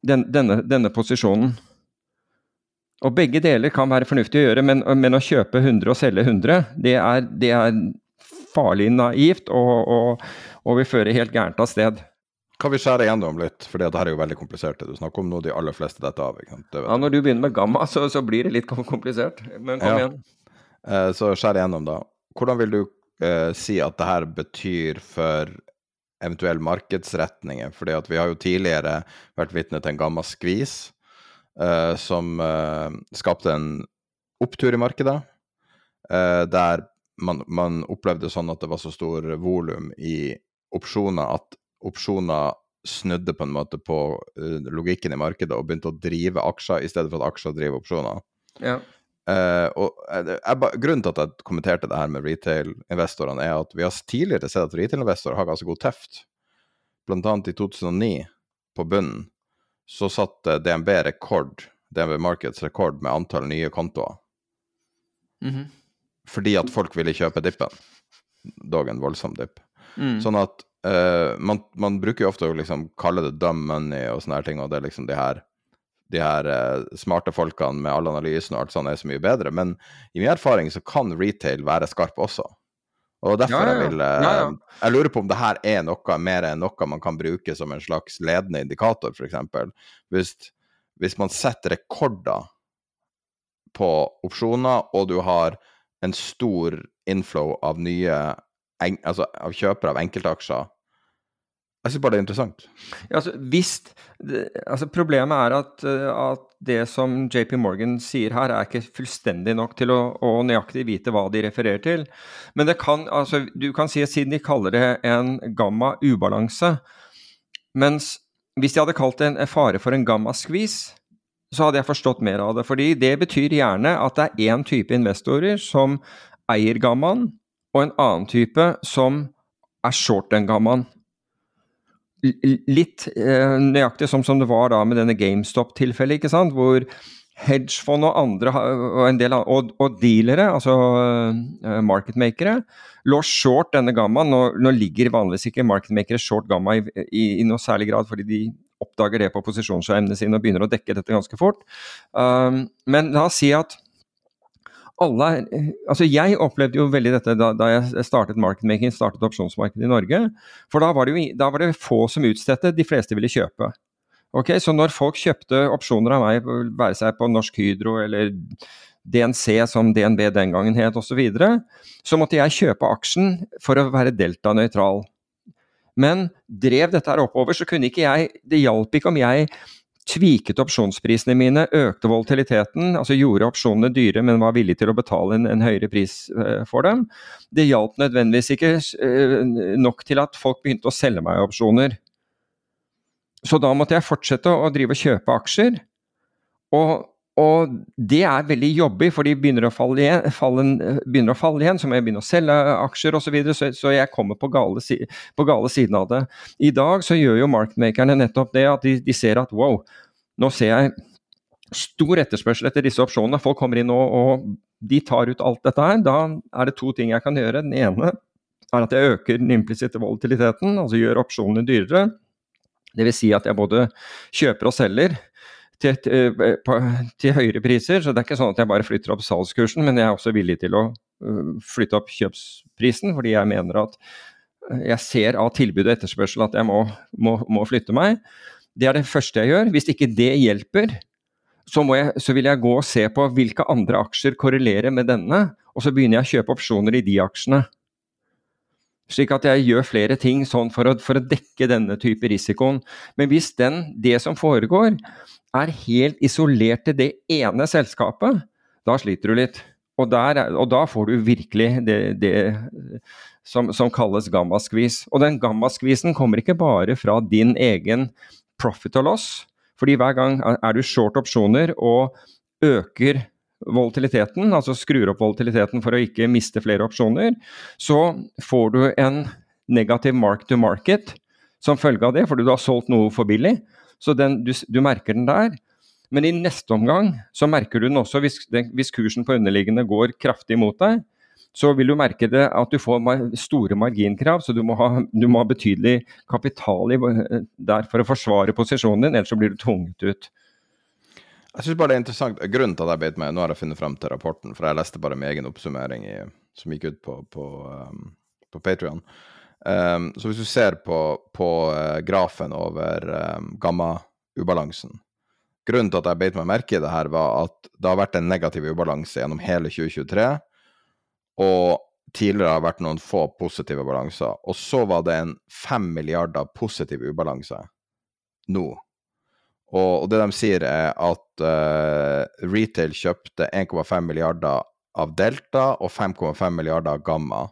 den, denne, denne, posisjonen. Og begge deler kan være fornuftig å gjøre, men, men å kjøpe 100 og selge 100, det er, det er farlig naivt og, og, og vil føre helt gærent av sted. Kan vi skjære gjennom litt, for dette er jo veldig komplisert. Du snakker om noe de aller fleste detter av. ja, Når du begynner med gamma, så, så, blir det litt komplisert. Men kom ja. igjen. Eh, så skjær igjennom, da. Hvordan vil du eh, si at det her betyr for eventuelle markedsretninger? Fordi at vi har jo tidligere vært vitne til en gamma skvis eh, som eh, skapte en opptur i markedet, eh, der man, man opplevde sånn at det var så stor volum i opsjoner at opsjoner snudde på en måte på uh, logikken i markedet og begynte å drive aksjer i stedet for at aksjer driver opsjoner. Ja. Uh, og jeg, jeg, Grunnen til at jeg kommenterte det her med retail-investorene, er at vi har tidligere sett at retail-investorer har ganske god teft. Blant annet i 2009, på bunnen, så satte DNB rekord, DNB Markets rekord med antall nye kontoer. Mm -hmm. Fordi at folk ville kjøpe dippen. Dog en voldsom dipp. Mm. Sånn at uh, man, man, bruker jo ofte å liksom kalle det dumb money og sånne her ting, og det er liksom de her, de her uh, smarte folkene med all analysen og alt sånt er så mye bedre. Men i min erfaring så kan retail være skarp også. Og derfor ja, ja, ja. jeg vil uh, ja, Jeg lurer på om det her er noe mer enn noe man kan bruke som en slags ledende indikator, f.eks. Hvis, hvis man setter rekorder på opsjoner, og du har en stor inflow av nye altså, av kjøpere av enkeltaksjer jeg syns bare det er interessant. Ja, altså, hvis, altså, problemet er at, eh, at, det som JP Morgan sier her, er ikke fullstendig nok til å, å, nøyaktig vite hva de refererer til. Men det kan, altså, du kan si at siden de kaller det en gamma-ubalanse Mens hvis de hadde kalt det en fare for en gamma-skvis, så hadde jeg forstått mer av det. Fordi det betyr gjerne at det er én type investorer som eier gammaen, og en annen type som er short den gammaen litt eh, nøyaktig som, som det var da med denne GameStop-tilfellet, ikke sant, hvor hedgefond og andre og, en del, og, og dealere, altså uh, marketmakere, lå short denne gammaen. Nå, nå, ligger vanligvis ikke marketmakere short gamma i, i, i, noe særlig grad, fordi de oppdager det på posisjonsskjermene sine og begynner å dekke dette ganske fort. Um, men la oss si at alle Altså, jeg opplevde jo veldig dette da, da jeg startet marketmaking, startet opsjonsmarkedet i Norge. For da var, jo, da var det få som utstedte, de fleste ville kjøpe. Ok, Så når folk kjøpte opsjoner av meg, være seg på Norsk Hydro eller DNC, som DNB den gangen het, osv., så, så måtte jeg kjøpe aksjen for å være delta-nøytral. Men drev dette her oppover, så kunne ikke jeg Det hjalp ikke om jeg tviket opsjonsprisene mine, økte volatiliteten, altså gjorde opsjonene dyre, men var villig til å betale en, en høyere pris uh, for dem. Det hjalp nødvendigvis ikke uh, nok til at folk begynte å selge meg opsjoner. Så da måtte jeg fortsette å drive og kjøpe aksjer. Og, og det er veldig jobbig, for de begynner å falle igjen, fallen, begynner å falle igjen så må jeg begynne å selge aksjer osv. Så, videre, så så jeg kommer på gale, på gale, siden av det. I dag så gjør jo markedmakerne nettopp det at de, de ser at wow, nå ser jeg stor etterspørsel etter disse opsjonene. Folk kommer inn og, og de tar ut alt dette her. Da er det to ting jeg kan gjøre. Den ene er at jeg øker den implisitte volatiliteten, altså gjør opsjonene dyrere. Dvs. Si at jeg både kjøper og selger til, til, til, høyere priser. Så det er ikke sånn at jeg bare flytter opp salgskursen, men jeg er også villig til å flytte opp kjøpsprisen, fordi jeg mener at jeg ser av tilbud og etterspørsel at jeg må, må, må, flytte meg. Det er det første jeg gjør. Hvis ikke det hjelper, så, jeg, så, vil jeg gå og se på hvilke andre aksjer korrelerer med denne, og så begynner jeg å kjøpe opsjoner i de aksjene. Slik at jeg gjør flere ting sånn for å, for å dekke denne type risikoen. Men hvis den, det som foregår, er helt isolert til det ene selskapet, da sliter du litt. Og, der, og da får du virkelig det, det som, som, kalles gammaskvis. Og den gammaskvisen kommer ikke bare fra din egen profit og loss. Fordi hver gang er du short opsjoner og øker volatiliteten, altså skrur opp volatiliteten for å ikke miste flere opsjoner, så får du en negativ mark to market som følge av det, fordi du har solgt noe for billig. Så den, du, du, merker den der. Men i neste omgang så merker du den også hvis, hvis kursen på underliggende går kraftig mot deg. Så vil du merke det at du får store marginkrav, så du må ha, du må ha betydelig kapital i, der for å forsvare posisjonen din, ellers så blir du tvunget ut. Jeg synes bare det er interessant. Grunnen til at jeg beit meg Nå har jeg funnet frem til rapporten, for jeg leste bare min egen oppsummering i, som gikk ut på, på, um, på Patrion. Um, så hvis du ser på, på uh, grafen over um, gamma-ubalansen Grunnen til at jeg beit meg merke i det her, var at det har vært en negativ ubalanse gjennom hele 2023. Og tidligere har det vært noen få positive balanser. Og så var det en fem milliarder positiv ubalanse nå. Og, og, det de sier, er at uh, retail kjøpte 1,5 milliarder av Delta og 5,5 milliarder av Gamma.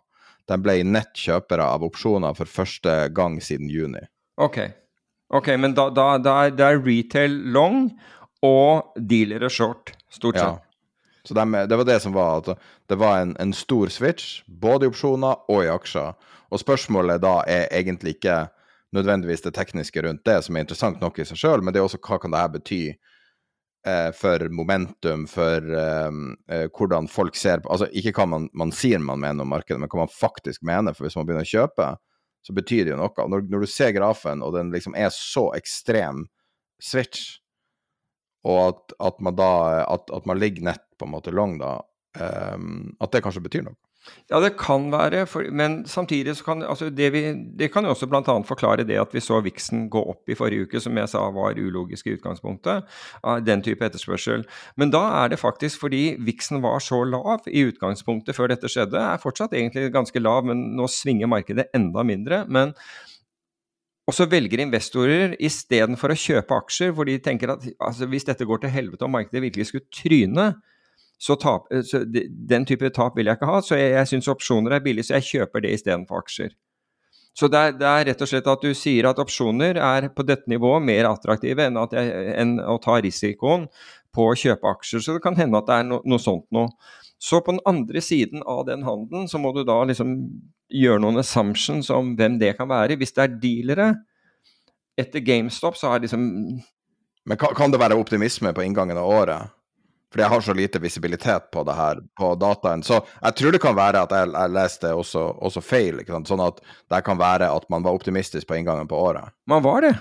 De ble nettkjøpere av opsjoner for første gang siden juni. Ok, okay men da, da, da, er, da, er, retail long og dealere short, stort sett. Ja. Så de, det var det som var at det var en, en stor switch, både i opsjoner og i aksjer. Og spørsmålet da er egentlig ikke nødvendigvis det tekniske rundt det, som er interessant nok i seg sjøl, men det er også hva kan det her bety eh, for momentum, for eh, eh, hvordan folk ser på Altså ikke hva man, man, sier man mener om markedet, men hva man faktisk mener. For hvis man begynner å kjøpe, så betyr det jo noe. Når, når du ser grafen, og den liksom er så ekstrem switch, og at, at man da at, at, man ligger nett på en måte long, da, eh, at det kanskje betyr noe. Ja, det kan være, for, men samtidig så kan altså det, vi, det kan jo også bl.a. forklare det at vi så viksen gå opp i forrige uke, som jeg sa var ulogisk i utgangspunktet, av den type etterspørsel. Men da er det faktisk fordi viksen var så lav i utgangspunktet før dette skjedde, er fortsatt egentlig ganske lav, men nå svinger markedet enda mindre. men og så velger investorer istedenfor å kjøpe aksjer, hvor de tenker at altså, hvis dette går til helvete og markedet virkelig skulle tryne, så, tap, eh, så den type tap vil jeg ikke ha. Så jeg, jeg syns opsjoner er billig, så jeg kjøper det istedenfor aksjer. Så det er, det er, rett og slett at du sier at opsjoner er på dette nivået mer attraktive enn, jeg, enn å ta risikoen på å kjøpe aksjer. Så det kan hende at det er no, noe sånt noe. Så på den andre siden av den handelen så må du da liksom gjøre noen assumptions om hvem det kan være. Hvis det er dealere etter GameStop, så er liksom Men kan, kan det være optimisme på inngangen av året? Fordi jeg har så lite visibilitet på det her på dataen. Så jeg tror det kan være at jeg, jeg leste også, også feil. Sånn at det kan være at man var optimistisk på inngangen på året. Man var det.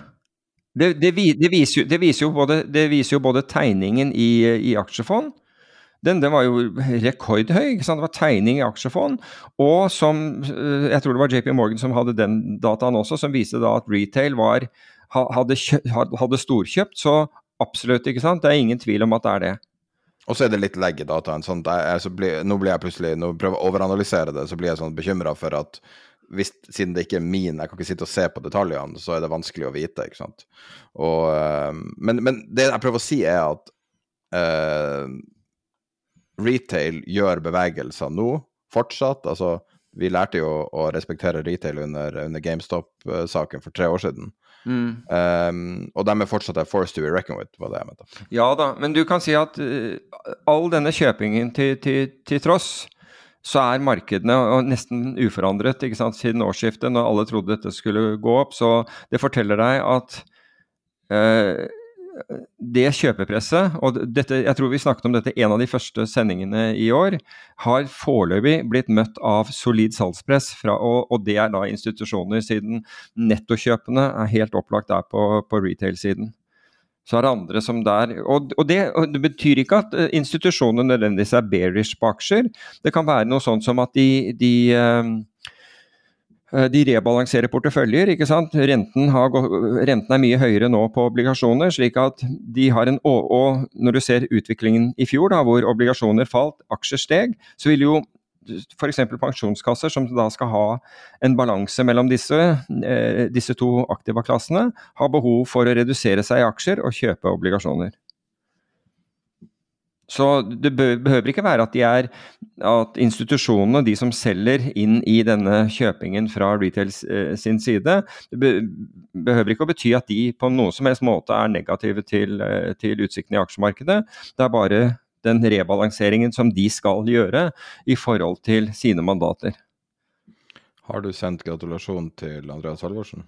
Det, det, det, viser, det viser, jo, både, viser jo både tegningen i, i aksjefond den, den, var jo rekordhøy. Det var tegning i aksjefond. Og som Jeg tror det var JP Morgan som hadde den dataen også, som viste da at retail var, hadde, hadde storkjøpt. Så absolutt, ikke sant. Det er ingen tvil om at det er det. Og så er det litt legg i dataen. Sånn blir, nå blir jeg plutselig, når jeg prøver å overanalysere det, så blir jeg sånn bekymra for at hvis, siden det ikke er min, jeg kan ikke sitte og se på detaljene, så er det vanskelig å vite. ikke sant? Og, uh, men, men, det jeg prøver å si, er at uh, retail gjør bevegelser nå, fortsatt. Altså, vi lærte jo å respektere retail under, under GameStop-saken for tre år siden. Mm. Um, og de er fortsatt er forced to be reckoned with, var det jeg mente. Ja da, men du kan si at uh, all denne kjøpingen til, til, til, tross, så er markedene nesten uforandret ikke sant, siden årsskiftet, når alle trodde dette skulle gå opp. Så det forteller deg at uh, det kjøpepresset, og dette, jeg tror vi snakket om dette en av de første sendingene i år, har foreløpig blitt møtt av solid salgspress, fra, og, og, det er da institusjoner, siden nettokjøpene er helt opplagt der på, på retail-siden. Så er det andre som der Og, og, det, og det, betyr ikke at eh, institusjonene nødvendigvis er bearish på aksjer. Det kan være noe sånt som at de, de, eh, de rebalanserer porteføljer. ikke sant? Renten, har, renten, er mye høyere nå på obligasjoner, slik at de har en Og når du ser utviklingen i fjor, da, hvor obligasjoner falt, aksjer steg, så vil jo f.eks. pensjonskasser som da skal ha en balanse mellom disse, eh, disse to aktiva-klassene, ha behov for å redusere seg i aksjer og kjøpe obligasjoner. Så det behøver ikke være at, er, at institusjonene, de som selger inn i denne kjøpingen fra retail eh, sin side, det behøver ikke å bety at de på noen som helst måte er negative til, eh, til utsiktene i aksjemarkedet. Det er bare den rebalanseringen som de skal gjøre i forhold til sine mandater. Har du sendt gratulasjon til Andreas Halvorsen?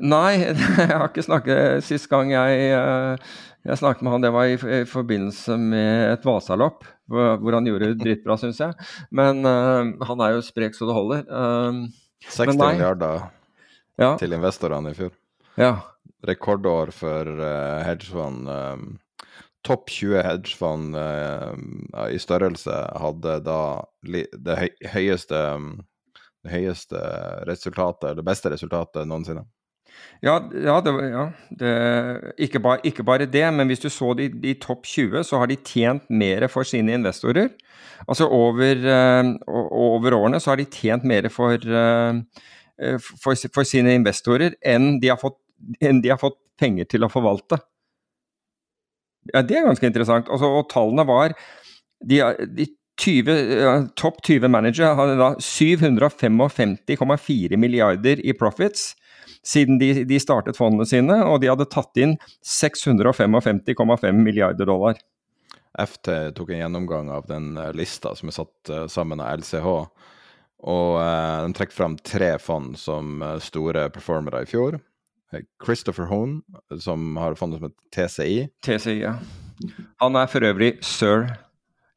Nei, [laughs] jeg har ikke snakket Sist gang jeg, eh, jeg, snakket med han, det var i, i forbindelse med et Vasalopp, hvor, han gjorde [laughs] dritbra, syns jeg. Men uh, han er jo sprek så det holder. Uh, 60 milliarder ja. til investorene i fjor. Ja. Rekordår for uh, hedgefond. Um, topp 20 hedgefond i størrelse hadde da det høyeste, det høyeste resultatet, det beste resultatet noensinne. Ja, ja, det, ja det, ikke, bare, ikke, bare, det, men hvis du så de, de topp 20, så har de tjent mer for sine investorer. Altså over, uh, over årene så har de tjent mer for, uh, for, for sine investorer enn de, fått, enn de har fått penger til å forvalte. Ja, Det er ganske interessant. Altså, og tallene var De, de 20, topp 20 manager hadde da 755,4 milliarder i profits siden de, de, startet fondene sine, og de hadde tatt inn 655,5 milliarder dollar. FT tok en gjennomgang av den eh, lista som er satt uh, sammen av LCH, og uh, den trekker fram tre fond som uh, store performere i fjor. Christopher Hone, som har fondet som heter TCI. TCI, ja. Han er for øvrig sir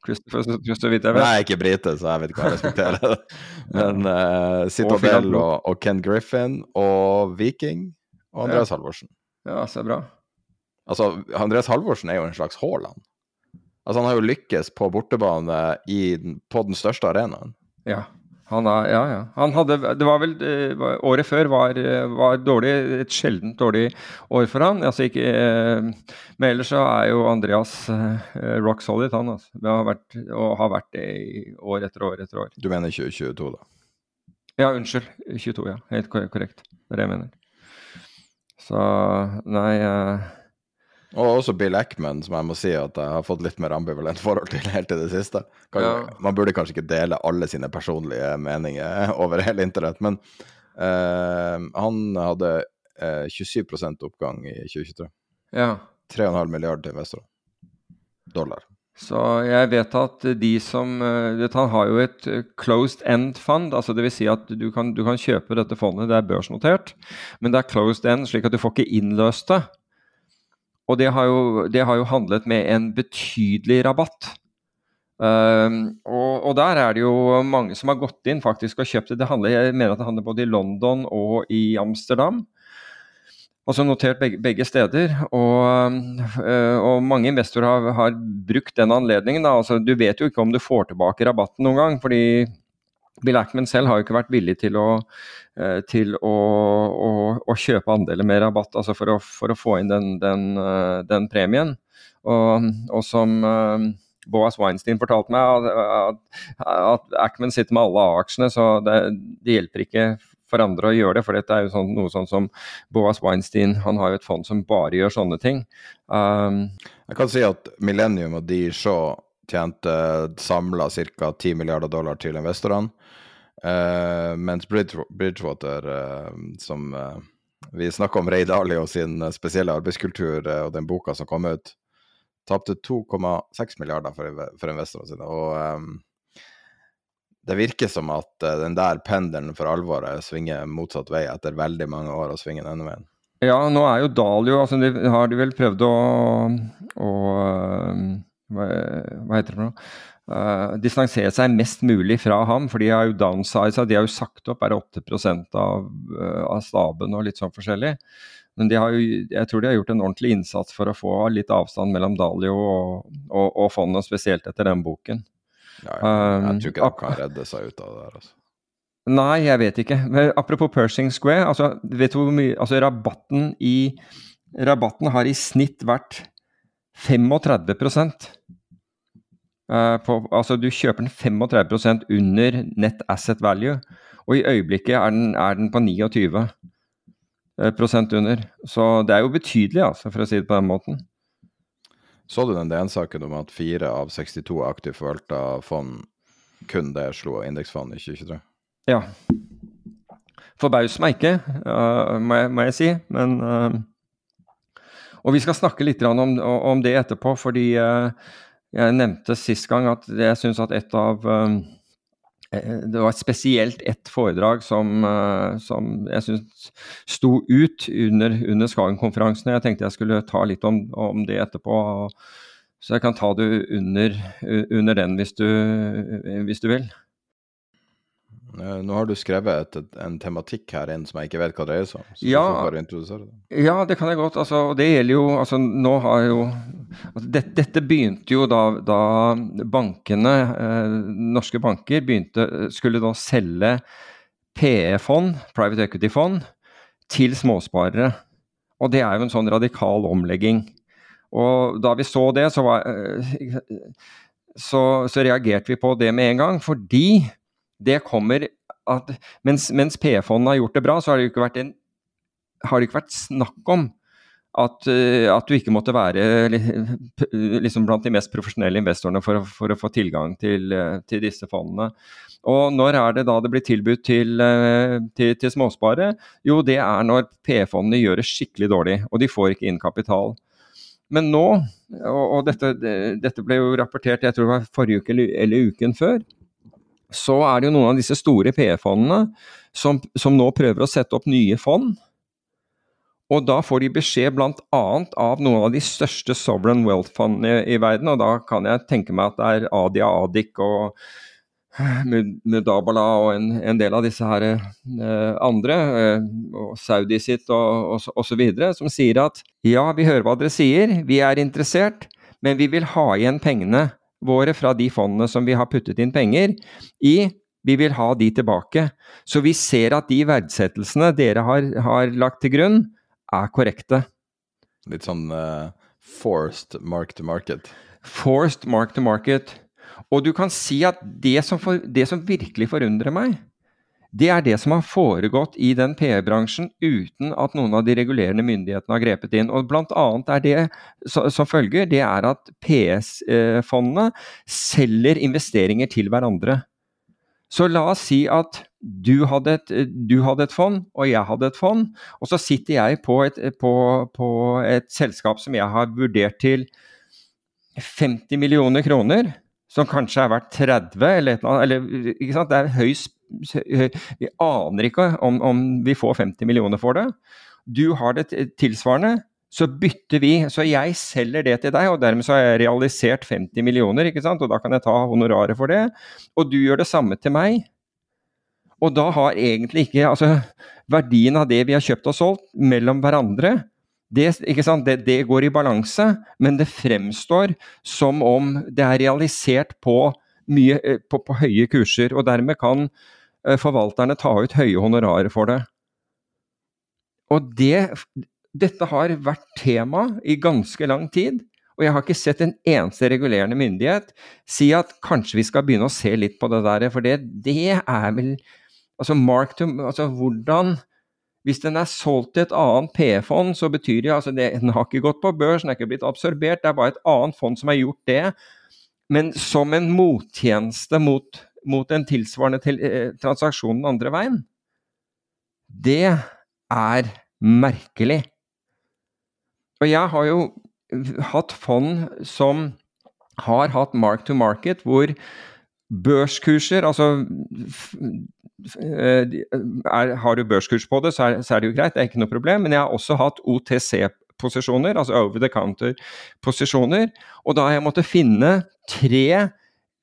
Christopher, så vidt jeg vet. Er ikke brite, så jeg vet ikke hva jeg respekterer. [laughs] Men uh, Citadel og, og, Ken Griffin og Viking og Andreas ja. Halvorsen. Ja, så bra. Altså, Andreas Halvorsen er jo en slags Haaland. Altså, han har jo lykkes på bortebane i, på den største arenaen. Ja. Han er, ja, ja. Han hadde, det var vel eh, Året før var, var dårlig, et sjeldent dårlig år for han. Altså ikke, eh, men ellers så er jo Andreas eh, rock solid, han. Altså. Har vært, og har vært det i år etter år etter år. Du mener 2022, da? Ja, unnskyld. 22, ja. Helt korrekt. Det er det jeg mener. Så nei uh, og også Bill Eckman, som jeg må si at jeg har fått litt mer ambivalent forhold til helt til det siste. Kan, ja. Man burde kanskje ikke dele alle sine personlige meninger [laughs] over hele internett, men uh, han hadde uh, 27% oppgang i 2023. Ja. 3,5 milliarder til investorer. Dollar. Så jeg vet at de som eh, vet, Han har jo et eh, closed end fund. altså Dvs. Si at du kan, du kan kjøpe dette fondet, det er børsnotert, men det er closed end, slik at du får ikke innløst det. Og det har, jo, det har jo handlet med en betydelig rabatt. Um, og, og, der er det jo mange som har gått inn faktisk og kjøpt det. det handler, jeg mener at det handler både i London og i Amsterdam. Altså notert begge, begge steder. Og, uh, og, mange investorer har, har, brukt den anledningen. Altså, du vet jo ikke om du får tilbake rabatten noen gang. fordi Bill Ackman selv har jo ikke vært villig til å, eh, til å, å, å kjøpe andeler med rabatt, altså for å, for å få inn den, den, eh, den premien. Og, og, som uh, Boas Weinstein fortalte meg, at, at Ackman sitter med alle A-aksjene, så det, det, hjelper ikke for andre å gjøre det. For dette er jo sånn, noe sånn som Boas Weinstein, han har jo et fond som bare gjør sånne ting. Um, Jeg kan si at Millennium og de Shaw tjente samla ca. 10 milliarder dollar til investorene. Uh, mens Bridgewater, uh, som uh, vi snakka om Ray Dalio sin spesielle arbeidskultur og den boka som kom ut, tapte 2,6 milliarder for, for investorene sine. Og um, det virker som at den der pendelen for alvoret svinger motsatt vei etter veldig mange år å svinge denne veien. Ja, nå er jo Dalio altså har de vel prøvd å, å hva, heter det for noe? uh, distansere seg mest mulig fra ham. For de har jo downsiza, de har jo sagt opp bare 8 av, uh, av staben og litt sånn forskjellig. Men de har jo, jeg tror de har gjort en ordentlig innsats for å få litt avstand mellom Dalio og, og, og fondet, spesielt etter den boken. Ja, ja. Jeg tror ikke de kan redde seg ut av det der. altså. Nei, jeg vet ikke. Men apropos Pershing Square. altså vet du hvor mye, altså Rabatten i Rabatten har i snitt vært 35 uh, på, Altså du kjøper den 35% under net asset value, og i øyeblikket er den, er den på 29 prosent under. Så det er jo betydelig, altså, for å si det på den måten. Så du den DN-saken om at fire av 62 aktivt forvalta fond kun det slo indeksfond i 2023? Ja. Forbauser meg ikke, uh, må, jeg, må, jeg, si. Men uh, Og vi skal snakke litt om, om det etterpå, fordi uh, jeg nevnte sist gang at jeg syns at et av det var spesielt ett foredrag som, som jeg syns sto ut under, under Skagen-konferansen. Jeg tenkte jeg skulle ta litt om, om det etterpå. Så jeg kan ta det under, under den hvis du, hvis du vil. Eh, nå har du skrevet et, en tematikk her inn som jeg ikke vet hva dreier seg om. Så ja, du får bare introdusere det. Ja, det kan jeg godt. Altså, det gjelder jo altså, Nå har jo altså, det, Dette begynte jo da, da bankene, eh, norske banker, begynte, skulle da selge PE-fond, private equity-fond, til småsparere. Og det er jo en sånn radikal omlegging. Og da vi så det, så, var, eh, så, så reagerte vi på det med en gang, fordi det kommer at Mens, mens PF-fondet har gjort det bra, så har det jo ikke vært, en, det ikke vært snakk om at, eh, at, du ikke måtte være liksom blant de mest profesjonelle investorene for, for å få tilgang til, eh, til, disse fondene. Og når er det da det blir tilbudt til, eh, til, til småspare? Jo, det er når PE-fondene gjør det skikkelig dårlig, og de får ikke inn kapital. Men nå, og, og dette, dette, ble jo rapportert jeg tror det var forrige uke eller, eller uken før, så er det jo noen av disse store PE-fondene som, som, nå prøver å sette opp nye fond. Og da får de beskjed bl.a. av noen av de største sovereign wealth-fondene i, i, verden, og da kan jeg tenke meg at det er Adia Adik og Mudabala og en, en, del av disse her eh, andre, eh, og Saudi sitt og osv., som sier at ja, vi hører hva dere sier, vi er interessert, men vi vil ha igjen pengene våre fra de fondene som vi har puttet inn penger i. Vi vil ha de tilbake. Så vi ser at de verdsettelsene dere har, har lagt til grunn, er korrekte. Litt sånn uh, forced mark to market? Forced mark to market. Og du kan si at det som, for, det som virkelig forundrer meg, det er det som har foregått i den PR-bransjen uten at noen av de regulerende myndighetene har grepet inn. Og blant annet er det som følger, det er at PS-fondene selger investeringer til hverandre. Så la oss si at du hadde, et, du hadde et fond, og jeg hadde et fond. Og så sitter jeg på et, på, på et selskap som jeg har vurdert til 50 millioner kroner som kanskje er verdt 30 eller eller. Det er høyst Vi aner ikke om, om, vi får 50 millioner for det. Du har det tilsvarende, så bytter vi. Så jeg selger det til deg, og dermed så har jeg realisert 50 millioner, ikke sant? og da kan jeg ta honoraret for det. Og du gjør det samme til meg. Og da har egentlig ikke altså, verdien av det vi har kjøpt og solgt, mellom hverandre det, det, det, går i balanse, men det fremstår som om det er realisert på, mye, eh, på, på høye kurser. Og dermed kan forvalterne ta ut høye honorarer for det. Og det, dette har vært tema i ganske lang tid. Og jeg har ikke sett en eneste regulerende myndighet si at kanskje vi skal begynne å se litt på det der. For det, det er vel Altså, mark to, altså hvordan hvis den er solgt til et annet PE-fond, så betyr det altså det, den har ikke gått på børs, den er ikke blitt absorbert, det er bare et annet fond som har gjort det. Men som en mottjeneste mot, mot en tilsvarende til, eh, transaksjon den andre veien. Det er merkelig. Og jeg har jo hatt fond som har hatt mark to market, hvor børskurser, altså Eh, er, har du børskurs på det, så er, så er, det jo greit, det er ikke noe problem. Men jeg har også hatt OTC-posisjoner, altså over the counter-posisjoner. Og da har jeg måttet finne tre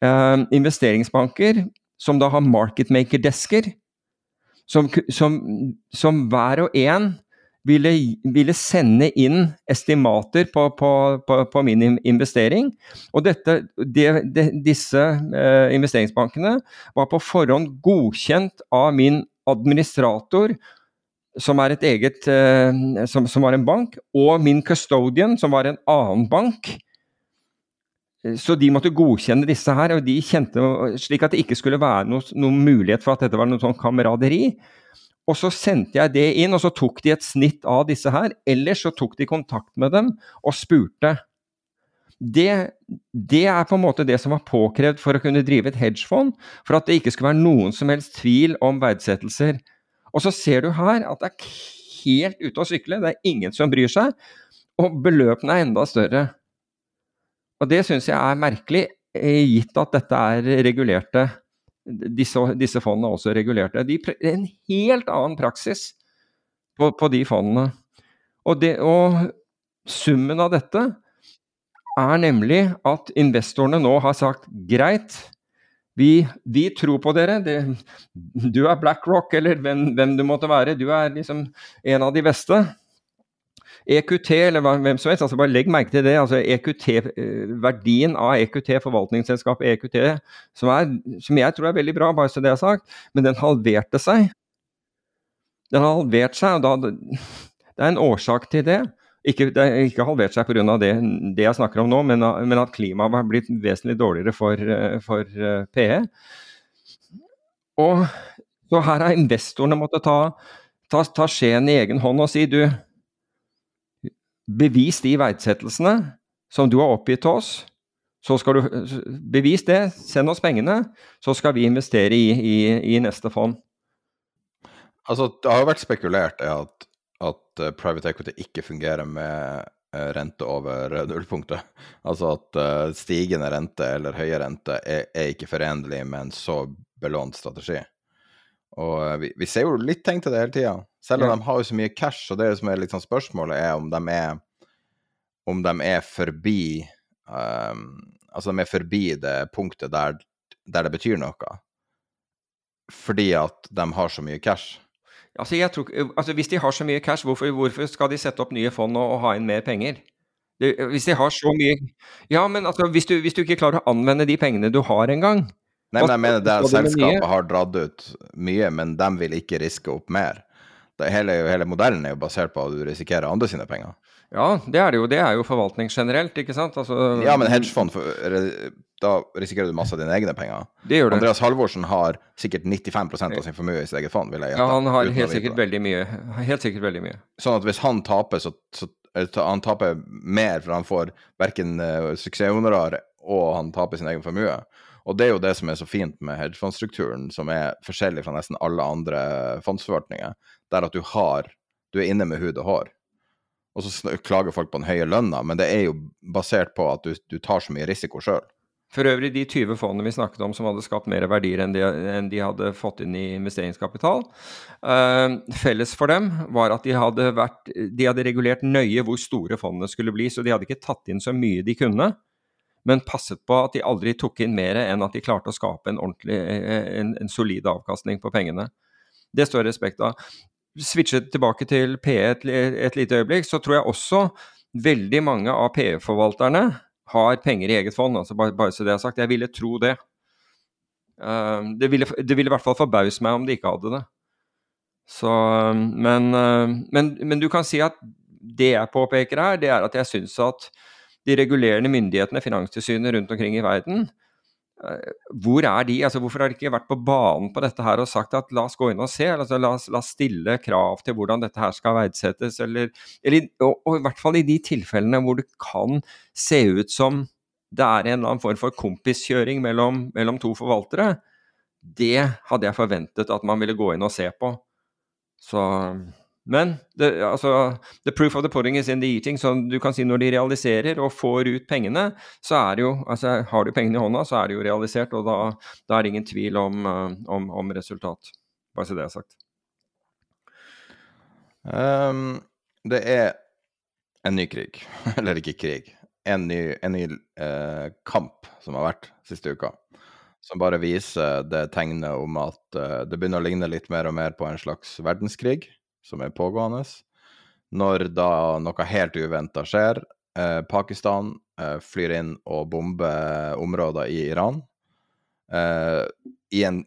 eh, investeringsbanker som da har marketmaker-desker, som, som, som, hver og en ville, ville sende inn estimater på, på, på, på, min investering. Og dette, de, de, disse eh, investeringsbankene var på forhånd godkjent av min administrator, som er et eget eh, som, som var en bank, og min custodian, som var en annen bank. Så de måtte godkjenne disse her, og de kjente slik at det ikke skulle være noen mulighet for at dette var noe sånn kameraderi. Og så sendte jeg det inn, og så tok de et snitt av disse her. Eller så tok de kontakt med dem og spurte. Det, det, er på en måte det som var påkrevd for å kunne drive et hedgefond, for at det ikke skulle være noen som helst tvil om verdsettelser. Og så ser du her at det er helt ute å sykle, det er ingen som bryr seg, og beløpene er enda større. Og det syns jeg er merkelig, eh, gitt at dette er regulerte Disse, disse fondene er også regulerte. De, en helt annen praksis på, på de fondene. Og, det, og summen av dette er nemlig at investorene nå har sagt greit, vi, vi tror på dere. Du er BlackRock eller hvem, hvem, du måtte være. Du er liksom en av de beste. EQT, eller hvem som helst, altså bare legg merke til det. altså EQT, eh, Verdien av EQT, forvaltningsselskapet EQT, som, er, som, jeg tror er veldig bra, bare så det er sagt, men den halverte seg. Den har halvert seg, og da, det er en årsak til det. Ikke, det har ikke halvert seg pga. Det, det jeg snakker om nå, men, men at klimaet har blitt vesentlig dårligere for, eh, for eh, PE. Og så her har investorene måttet ta, ta, ta skjeen i egen hånd og si du, Bevis de verdsettelsene som du har oppgitt til oss. Så skal du Bevis det, send oss pengene, så skal vi investere i, i, i neste fond. Altså, det har jo vært spekulert i at, at uh, private equity ikke fungerer med uh, rente over nullpunktet. [laughs] Altså at stigende rente eller høye rente er, er, ikke forenlig med en så belånt strategi. Og vi, vi, ser jo litt tegn til det hele tida. Selv om ja. de har jo så mye cash, og det som er litt sånn spørsmålet, er om de er, om de er forbi um, Altså de er forbi det punktet der, der, det betyr noe. Fordi at de har så mye cash. Altså, tror, altså Hvis de har så mye cash, hvorfor, hvorfor, skal de sette opp nye fond og, og ha inn mer penger? Hvis de har så mye Ja, men altså, hvis du, hvis du ikke klarer å anvende de pengene du har engang Nei, men jeg mener det selskapet har dratt ut mye, men de vil ikke riske opp mer hele, hele, modellen er jo basert på at du risikerer andre sine penger. Ja, det er det jo. Det er jo forvaltning generelt, ikke sant? Altså, ja, men hedgefond, da risikerer du masse av dine egne penger. Det gjør det. Andreas Halvorsen har sikkert 95% av sin formue i sitt eget fond, vil jeg gjette. Ja, han har helt sikkert veldig mye. Helt sikkert veldig mye. Sånn at hvis han taper, så, så han taper mer, for han får verken uh, suksesshonorar og han taper sin egen formue. Og det er jo det som er så fint med hedgefondstrukturen, som er forskjellig fra nesten alle andre fondsforvaltninger der at du har Du er inne med hud og hår. Og så klager folk på den høye lønna, men det er jo basert på at du, du tar så mye risiko sjøl. For øvrig, de 20 fondene vi snakket om som hadde skapt mer verdier enn de, enn de hadde fått inn i investeringskapital, uh, felles for dem var at de hadde, vært, de hadde regulert nøye hvor store fondene skulle bli, så de hadde ikke tatt inn så mye de kunne, men passet på at de aldri tok inn mer enn at de klarte å skape en, ordentlig, en, en solid avkastning på pengene. Det står respekt av Switchet tilbake til PE et, et, lite øyeblikk, så tror jeg også veldig mange av PE-forvalterne har penger i eget fond. altså bare, bare, så det er sagt. Jeg ville tro det. Uh, det, ville, det ville i hvert fall forbause meg om de ikke hadde det. Så, men, uh, men, men, du kan si at det jeg påpeker her, det er at jeg syns at de regulerende myndighetene, Finanstilsynet rundt omkring i verden, Eh, hvor er de? Altså, hvorfor har de ikke vært på banen på dette her og sagt at la oss gå inn og se? Altså, la, oss, la oss stille krav til hvordan dette her skal verdsettes, eller, eller og, og, i hvert fall i de tilfellene hvor det kan se ut som det er en eller annen form for kompiskjøring mellom, mellom to forvaltere. Det hadde jeg forventet at man ville gå inn og se på. Så men det, altså, the proof of the pudding is in the eating. Så du kan si når de realiserer og får ut pengene, så er det jo altså Har du pengene i hånda, så er det jo realisert, og da, da er det ingen tvil om, uh, om, om resultat. Bare så det er sagt. Um, det er en ny krig. [laughs] Eller ikke krig. En ny, en ny uh, kamp som har vært siste uka. som bare viser det tegnet om at uh, det begynner å ligne litt mer og mer på en slags verdenskrig som er pågående. Når da noe helt uventa skjer, Eh, Pakistan eh, flyr inn og bomber områder i Iran. I en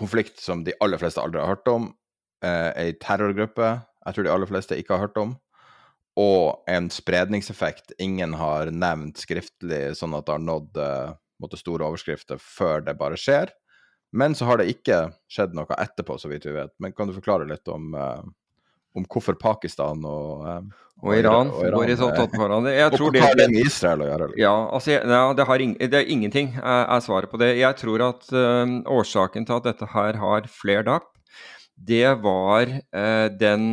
konflikt som de aller fleste aldri har hørt om. Ei terrorgruppe jeg tror de aller fleste ikke har hørt om. Og en spredningseffekt ingen har nevnt skriftlig, sånn at det har nådd måtte, store overskrifter før det bare skjer. Men så har det ikke skjedd noe etterpå, så vidt vi vet. Men kan du forklare litt om, uh, om hvorfor Pakistan og, uh, og, Iran, og Iran går i tatt hverandre? Jeg og hva har det med Israel å gjøre? Ja, altså, ja, det, har ing, det, er ingenting, er svaret på det. Jeg tror at uh, årsaken til at dette her har flared up, det var den,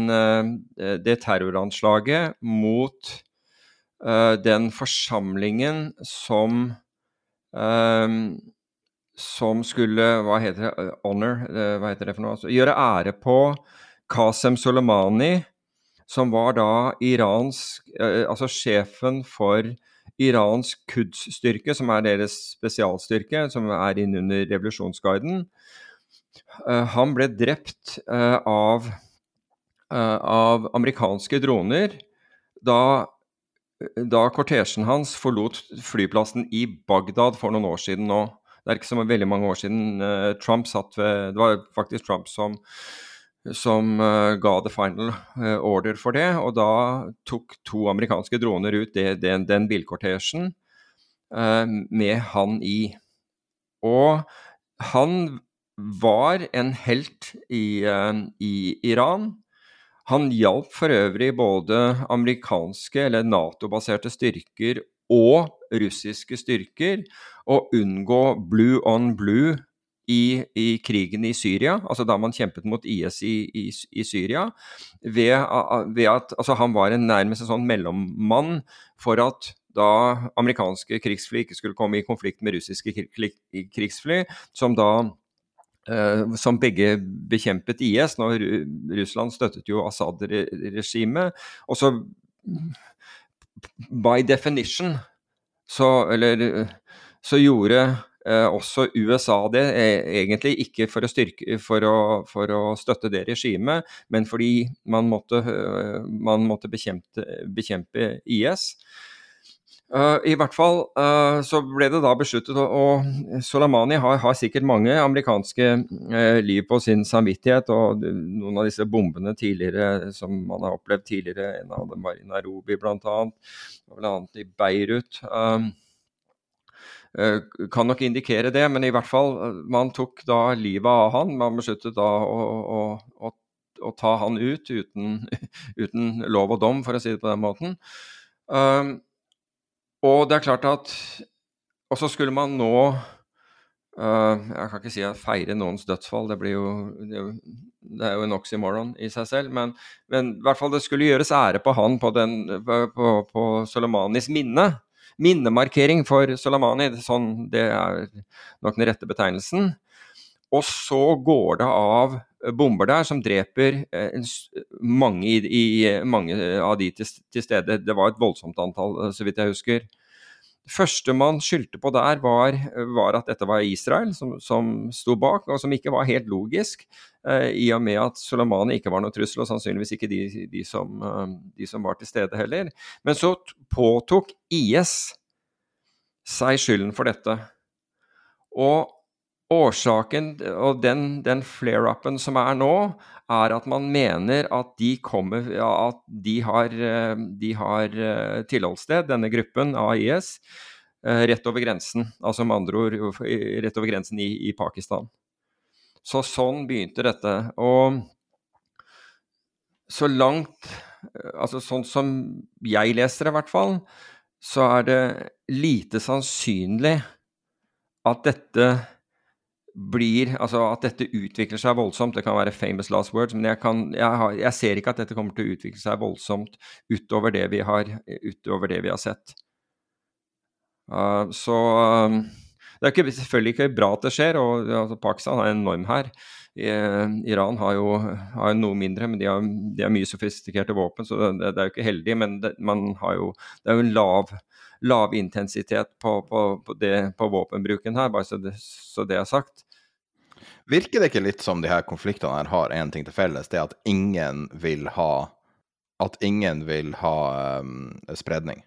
det terroranslaget mot den forsamlingen som som skulle hva heter det, honor, eh, hva heter det for noe? Altså, gjøre ære på Qasem Soleimani, som var da Irans uh, Altså sjefen for Irans Quds-styrke, som er deres spesialstyrke, som er innunder revolusjonsguiden. Uh, han ble drept uh, av, av amerikanske droner da da kortesjen hans forlot flyplassen i Bagdad for noen år siden nå. Det er ikke så veldig mange år siden Trump satt ved Det var faktisk Trump som, som uh, ga the final uh, order for det. Og da tok to amerikanske droner ut det, den, den bilkortesjen med han i. Og han var en helt i, i Iran. Han hjalp for øvrig både amerikanske eller Nato-baserte styrker og russiske styrker å unngå blue on blue i, i, krigen i Syria, altså da man kjempet mot IS i, i, i Syria, ved, ved, at altså han var en nærmest en sånn mellommann for at da amerikanske krigsfly ikke skulle komme i konflikt med russiske krigsfly, som da Uh, som begge bekjempet IS. når Russland støttet jo Assad-regimet. Og så by definition så, eller, så gjorde uh, også USA det, egentlig ikke for å, styrke, for å, for å støtte det regimet, men fordi man måtte, uh, man måtte bekjempe, bekjempe IS. Uh, I hvert fall uh, så ble det da besluttet, og Soleimani har, har sikkert mange amerikanske uh, liv på sin samvittighet. Og noen av disse bombene tidligere som man har opplevd tidligere, en av dem var i Nairobi bl.a., bl.a. i Beirut. Kan nok indikere det, men i hvert fall, man tok da livet av han. Man besluttet da å, å, å, å ta han ut uten, [laughs] uten, lov og dom, for å si det på den måten. Um, og det er klart at Og så skulle man nå uh, Jeg kan ikke si at feire noens dødsfall, det blir jo Det er jo, en oxymoron i seg selv, men, men, i hvert fall det skulle gjøres ære på han på, den, på, på Soleimanis minne. Minnemarkering for Soleimani, sånn, det er nok den rette betegnelsen. Og så går det av bomber der som dreper eh, mange, i, i, mange av de til, til, stede. Det var et voldsomt antall, så vidt jeg husker. Det første man skyldte på der, var, var at dette var Israel som, som sto bak, og som ikke var helt logisk, eh, i og med at Soleimani ikke var noen trussel, og sannsynligvis ikke de, de, som, eh, de, som, var til stede heller. Men så påtok IS seg skylden for dette. Og Årsaken, og den, den flare-upen som er nå, er at man mener at de, kommer, at de har, de har eh, tilholdssted, denne gruppen av IS, eh, rett over grensen. Altså med andre ord rett over grensen i, i Pakistan. Så sånn begynte dette. Og så langt Altså sånn som jeg leser det, i hvert fall, så er det lite sannsynlig at dette blir Altså at dette utvikler seg voldsomt, det kan være famous last words, men jeg, kan, jeg, har, jeg, ser ikke at dette kommer til å utvikle seg voldsomt utover det vi har, det vi har sett. Uh, så um, det er ikke, selvfølgelig ikke bra at det skjer, og altså, Pakistan er en enorm her. Iran har jo, har noe mindre, men de har, de har, mye sofistikerte våpen, så det, det er jo ikke heldig. Men det, man har jo, det er jo en lav lav intensitet på, på, på, det, på våpenbruken her, bare så det, så det er sagt. Virker det ikke litt som de her konfliktene her har én ting til felles, det er at ingen vil ha At ingen vil ha um, spredning?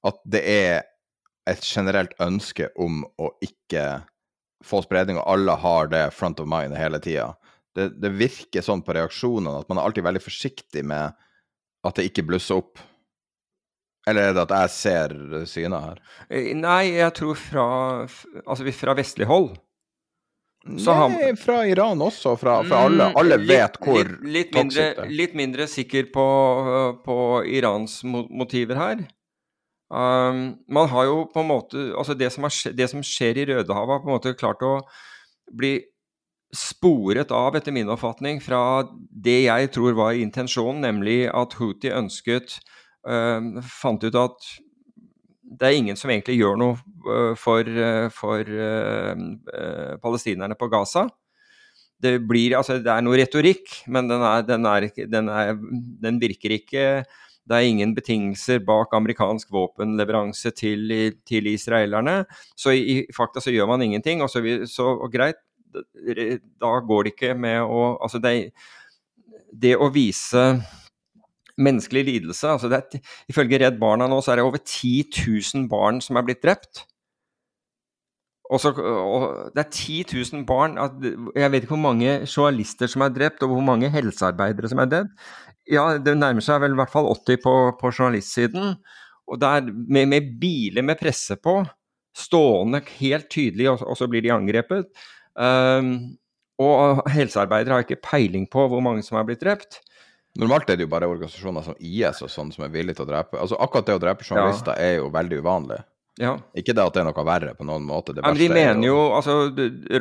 At det er et generelt ønske om å ikke få spredning, og alle har det front of mind hele tida. Det, det, virker sånn på reaksjonene at man er alltid veldig forsiktig med at det ikke blusser opp. Eller er det at jeg ser syner her? Eh, nei, jeg tror fra, altså fra vestlig hold. Så Nei, fra Iran også. Fra, fra alle. Mm, alle vet hvor litt, litt, mindre, litt mindre sikker på, på Irans motiver her. Um, man har jo på en måte Altså, det som, er, det som skjer i Rødehavet, har på en måte klart å bli sporet av, etter min oppfatning, fra det jeg tror var intensjonen, nemlig at Houthi ønsket uh, Fant ut at det er ingen som egentlig gjør noe for, for, uh, palestinerne på Gaza. Det, blir, altså, det er noe retorikk, men den, er, den, er, den, er, den virker ikke det er ingen betingelser bak amerikansk våpenleveranse til, til israelerne. Så i, i, fakta så gjør man ingenting. Og så, så og greit, da går det ikke med å Altså det, det å vise menneskelig lidelse altså er, Ifølge Redd Barna nå så er det over 10 000 barn som er blitt drept. Og, så, og det er 10 000 barn Jeg vet ikke hvor mange journalister som er drept, og hvor mange helsearbeidere som er dødd. Ja, det nærmer seg vel i hvert fall 80 på, på journalistsiden. Og der, med, med, biler med presse på, stående helt tydelig, og, og så blir de angrepet. Um, og helsearbeidere har ikke peiling på hvor mange som er blitt drept. Normalt er det jo bare organisasjoner som IS og sånn som er villige til å drepe. Altså Akkurat det å drepe journalister ja. er jo veldig uvanlig. Ja. Ikke det at det er noe verre på noen måte. Det Men de mener jo, altså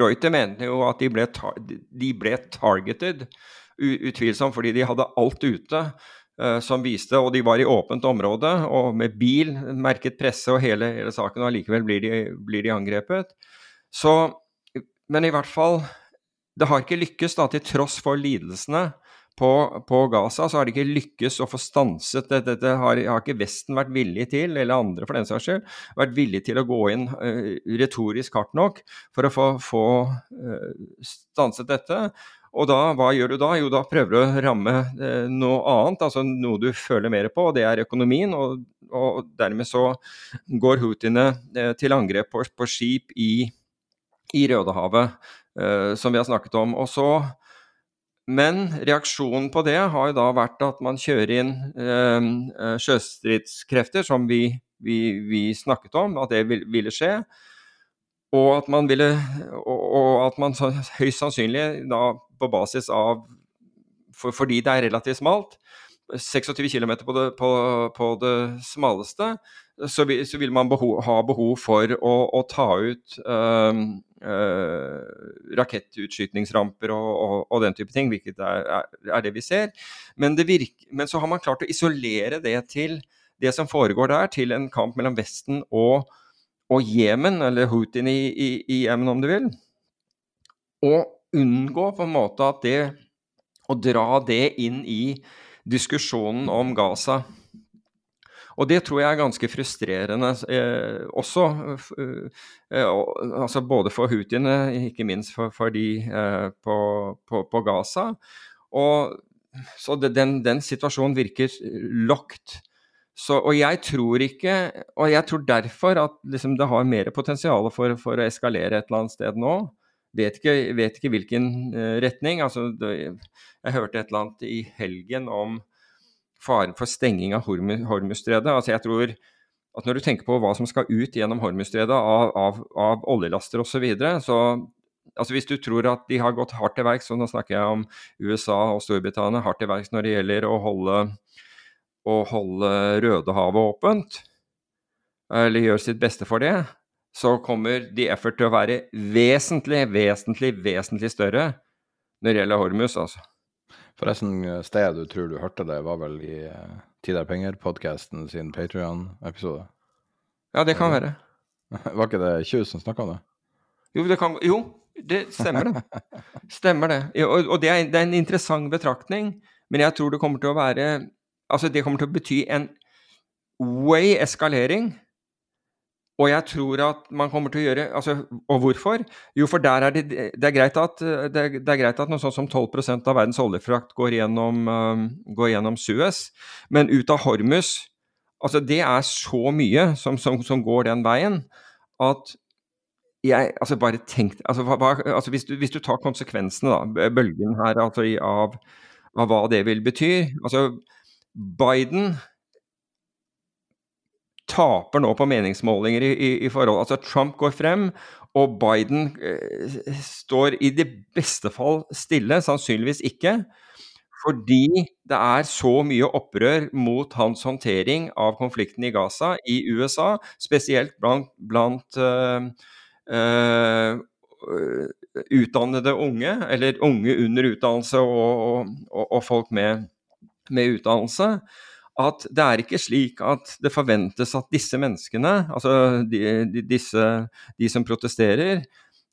Reuter mente jo at de ble, tar de ble targeted Utvilsomt fordi de hadde alt ute uh, som viste, og de var i åpent område og med bil, merket presse og hele, hele saken, og allikevel blir de, blir de angrepet. Så, men i hvert fall, det har ikke lykkes, da, til tross for lidelsene. På, på, Gaza så har de ikke lykkes å få stanset dette. Dette har, har, ikke Vesten vært villig til, eller andre for den saks skyld, vært villig til å gå inn uh, retorisk hardt nok for å få, få uh, stanset dette. Og da, hva gjør du da? Jo, da prøver du å ramme uh, noe annet, altså noe du føler mer på, og det er økonomien. Og, og dermed så går houthiene til angrep på, på skip i, i Rødehavet, eh, som vi har snakket om. Og så, men reaksjonen på det har da vært at man kjører inn eh, eh sjøstridskrefter, som vi, vi, vi, snakket om, at det ville skje. Og at man ville og, og at man høyst sannsynlig da på basis av for, Fordi det er relativt smalt, 26 km på på, på det smaleste, så vil, så vil man behov, ha behov for å, å ta ut øh, rakettutskytningsramper og, og, og, den type ting, hvilket er, er det vi ser. Men, det virker, men, så har man klart å isolere det til det som foregår der, til en kamp mellom Vesten og, og Jemen, eller Houthin i, i, i Jemen, om du vil. Og unngå på en måte at det Å dra det inn i diskusjonen om Gaza. Og det tror jeg er ganske frustrerende eh, også. Eh, altså både for houthiene, ikke minst for, for de eh, på, på, på, Gaza. Og, så det, den, den, situasjonen virker locked. Så, og jeg tror ikke Og jeg tror derfor at liksom, det har mer potensial for, for, å eskalere et eller annet sted nå. Vet ikke, vet ikke hvilken uh, retning. Altså, det, jeg hørte et eller annet i helgen om faren for stenging av Hormuzstredet. Altså, jeg tror at når du tenker på hva som skal ut gjennom Hormuzstredet av, av, av oljelaster osv., så, videre, så altså hvis du tror at de har gått hardt til verks, og nå snakker jeg om USA og Storbritannia, hardt til verks når det gjelder å holde, å holde Rødehavet åpent, eller gjøre sitt beste for det, så kommer de effort til å være vesentlig, vesentlig, vesentlig større når det gjelder Hormus, altså. Forresten, stedet du tror du hørte det, var vel i uh, Tid er penger-podkasten sin Patrion-episode? Ja, det kan være. [laughs] Var ikke det Kjus som snakka om det? Jo, det kan, jo, det stemmer det. Stemmer det. Og, og det, er, det, er, en interessant betraktning, men jeg tror det kommer til å være Altså, det kommer til å bety en way eskalering Og jeg tror at man kommer til å gjøre altså, Og hvorfor? Jo, for der er det, det, er greit at, det, det er greit at noe sånt som 12% av verdens oljefrakt går gjennom, uh, går gjennom Suez, men ut av Hormus Altså, det er så mye som, som, som går den veien at jeg altså bare tenk altså, hva, altså hvis, du, hvis, du, tar konsekvensene, da, bølgen her altså, av, av hva det vil bety altså Biden taper nå på meningsmålinger i, i, i, forhold Altså Trump går frem, og Biden eh, står i det beste fall stille, sannsynligvis ikke. Fordi det er så mye opprør mot hans håndtering av konflikten i Gaza i USA, spesielt blant, blant eh, eh, utdannede unge, eller unge under utdannelse og, og, og folk med, med utdannelse at det er ikke slik at det forventes at disse menneskene, altså de, de, disse, de som protesterer,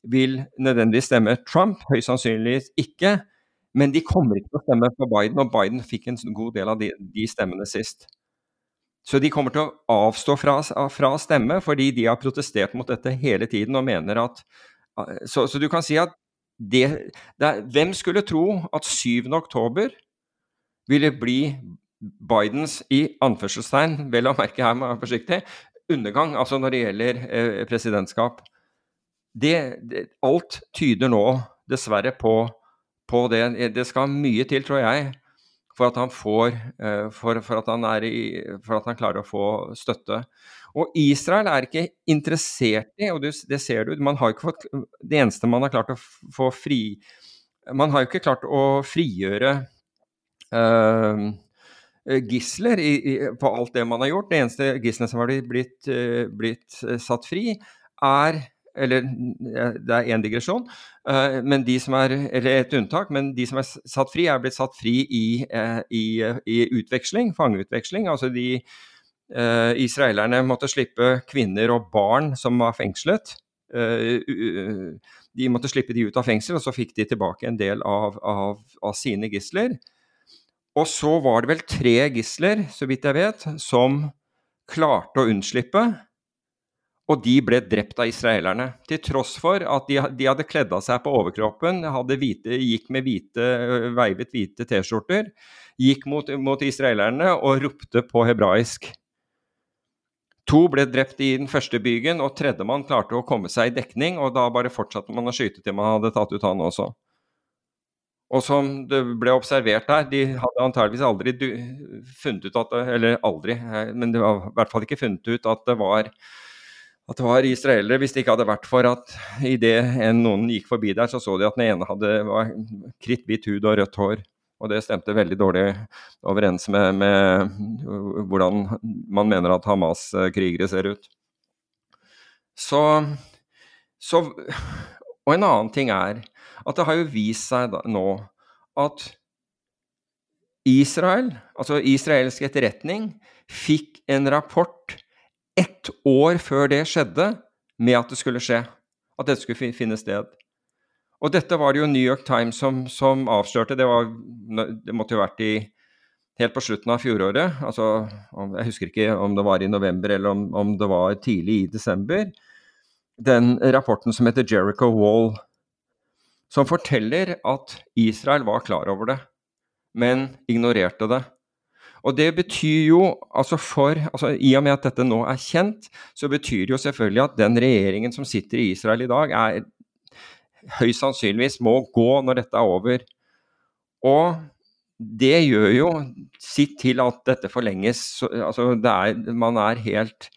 vil nødvendigvis stemme Trump. Høyst sannsynligvis ikke. Men de kommer ikke til å stemme på Biden, og Biden fikk en god del av de, de stemmene sist. Så de kommer til å avstå fra, fra stemme fordi de har protestert mot dette hele tiden og mener at Så, så du kan si at det, det er, Hvem skulle tro at 7. oktober ville bli Bidens i anførselstegn, vel å merke her må være forsiktig, undergang, altså når det gjelder eh, presidentskap. Det, det, alt tyder nå dessverre på, på, det. Det skal mye til, tror jeg, for at han får eh, for, for, at han i, for at han klarer å få støtte. Og Israel er ikke interessert i, og det, ser du man har ikke fått, Det eneste man har klart å få fri Man har jo ikke klart å frigjøre Eh, gisler i, i, på alt det man har gjort. Det eneste gisselet som har blitt, blitt uh, satt fri, er eller det er én digresjon, men de som er, eller et unntak, men de som er satt fri, er blitt satt fri i, i, i utveksling, fangeutveksling. Altså de israelerne måtte slippe kvinner og barn som var fengslet. de måtte slippe de ut av fengsel, og så fikk de tilbake en del av, av, av sine gisler. Og så var det vel tre gisler, så vidt jeg vet, som klarte å unnslippe. Og de ble drept av israelerne. Til tross for at de, de hadde kledd av seg på overkroppen, hvite, gikk med hvite, veivet hvite T-skjorter, gikk mot, mot israelerne og ropte på hebraisk. To ble drept i den første bygen, og tredjemann klarte å komme seg i dekning. og Da bare fortsatte man å skyte til man hadde tatt ut han også. Og som det ble observert der, de hadde antageligvis aldri funnet ut at Eller aldri, eh, men det var i hvert fall ikke funnet ut at det var at det var israelere, hvis det ikke hadde vært for at idet noen gikk forbi der, så så de at den ene hadde var kritthvit hud og rødt hår. Og det stemte veldig dårlig overens med, med hvordan man mener at Hamas-krigere ser ut. Så, så Og en annen ting er at det har jo vist seg da, nå at Israel, altså israelsk etterretning, fikk en rapport ett år før det skjedde, med at det skulle skje. At dette skulle finne sted. Og dette var det jo New York Times som, som avslørte. Det, var, det måtte jo vært i helt på slutten av fjoråret. Altså, jeg husker ikke om det var i november eller om, om det var tidlig i desember. Den rapporten som heter Jericho Wall som forteller at Israel var klar over det, men ignorerte det. Og det betyr jo, altså for, altså I og med at dette nå er kjent, så betyr det jo selvfølgelig at den regjeringen som sitter i Israel i dag, er høyst sannsynligvis må gå når dette er over. Og det gjør jo sitt til at dette forlenges. Altså er, man er helt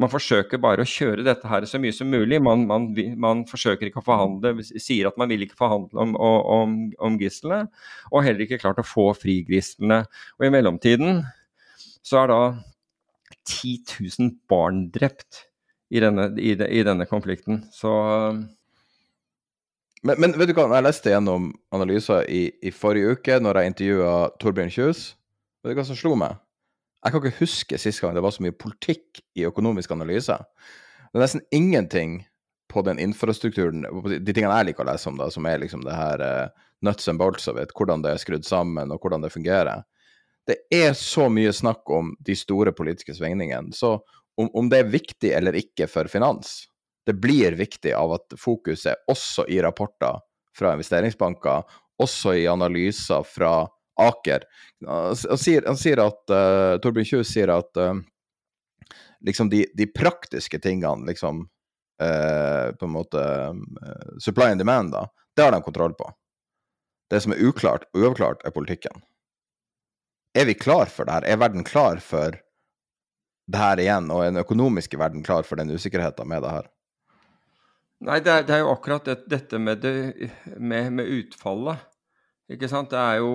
man forsøker bare å kjøre dette her så mye som mulig. Man, man, man forsøker ikke å forhandle, sier at man vil ikke forhandle om, om, om gislene, og heller ikke klart å få fri gislene. Og i mellomtiden så er da 10 000 barn drept i denne, i, de, i denne konflikten. Så men, men, vet du hva, jeg leste gjennom analyser i, i forrige uke, når jeg intervjua Torbjørn Kjus. Vet du hva som slo meg? Jeg kan ikke huske sist gang det var så mye politikk i økonomisk analyse. Det er nesten ingenting på den infrastrukturen, de tingene jeg liker å lese om, da, som er liksom det her uh, nuts and bolts of it, hvordan det er skrudd sammen, og hvordan det fungerer. Det er så mye snakk om de store politiske svingningene. Så om, om det er viktig eller ikke for finans. Det blir viktig av at fokuset også i rapporter fra investeringsbanker, også i analyser fra Aker Han sier, han sier at uh, Torbjørn Kjus sier at uh, liksom de, de, praktiske tingene, liksom uh, på en måte supply and demand, da, det har de kontroll på. Det som er uklart og uavklart, er politikken. Er vi klar for det her? Er verden klar for det her igjen, og er den økonomiske verden klar for den usikkerheten med det her? Nei, det er, det er jo akkurat det, dette med, det, med, med, utfallet. Ikke sant. Det er jo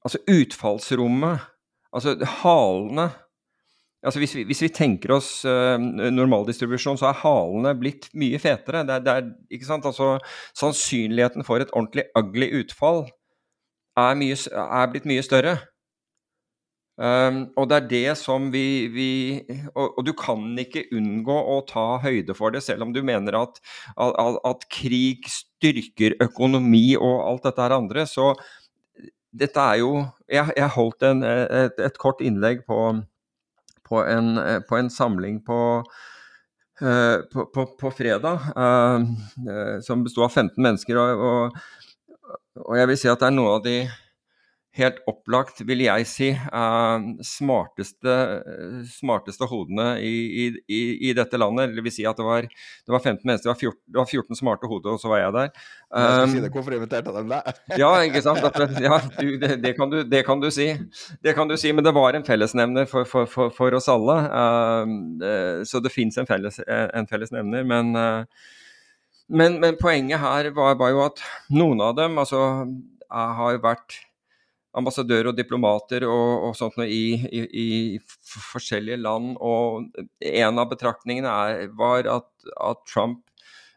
Altså, utfallsrommet Altså, halene altså hvis, vi, hvis vi tenker oss uh, normaldistribusjon, så er halene blitt mye fetere. Det er, det er, ikke sant? Altså, sannsynligheten for et ordentlig ugly utfall er, mye, er blitt mye større. Um, og det er det som vi, vi og, og, du kan ikke unngå å ta høyde for det, selv om du mener at, at, at krig styrker økonomi og alt dette her andre. Så dette er jo Jeg, jeg holdt en, et, et, kort innlegg på, på, en, på en, samling på uh, på, fredag, som besto av 15 mennesker. Og, og, og, jeg vil si at det er noe av de helt opplagt, vil jeg si, uh, smarteste, smarteste, hodene i, i, i, dette landet. Det vil si at det var, det var 15 mennesker, det var, 14, det var 14 smarte hoder, og så var jeg der. Um, si det, hvorfor inviterte de deg? ja, ikke sant. ja, du, det, det, kan du, det, kan du, si. Det kan du si, men det var en fellesnevner for, for, for, for oss alle. Uh, så det fins en, felles, en fellesnevner. Men, men, men, poenget her var, var jo at noen av dem altså, har vært ambassadører og diplomater og, og sånt noe i, i, i, forskjellige land. Og en av betraktningene er, var at, at, Trump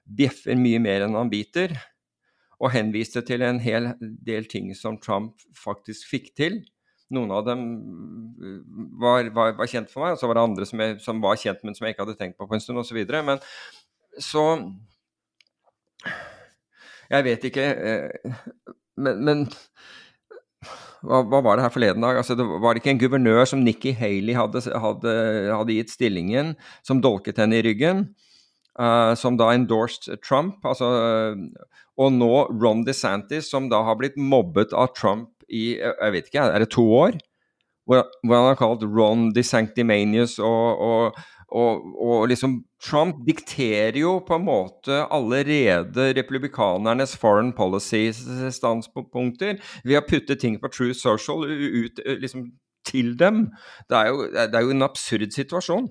bjeffer mye mer enn han biter. Og henviste til en hel del ting som Trump faktisk fikk til. Noen av dem var, var, var kjent for meg, og så var det andre som, jeg, som, var kjent, men som jeg ikke hadde tenkt på på en stund, osv. Men så Jeg vet ikke. Eh, men, men hva, hva, var det her forleden dag? Altså, det var det ikke en guvernør som Nikki Haley hadde, hadde, hadde gitt stillingen, som dolket henne i ryggen? Uh, som da endorsed Trump. Altså, og nå Ron DeSantis, som da har blitt mobbet av Trump i jeg vet ikke, er det to år? Hvor, hvor han har kalt Ron DeSanctimanius og, og og, og, liksom Trump dikterer jo på en måte allerede republikanernes foreign policy-standpunkter ved å putte ting på True Social ut liksom, til dem. Det er, jo, det er jo en absurd situasjon.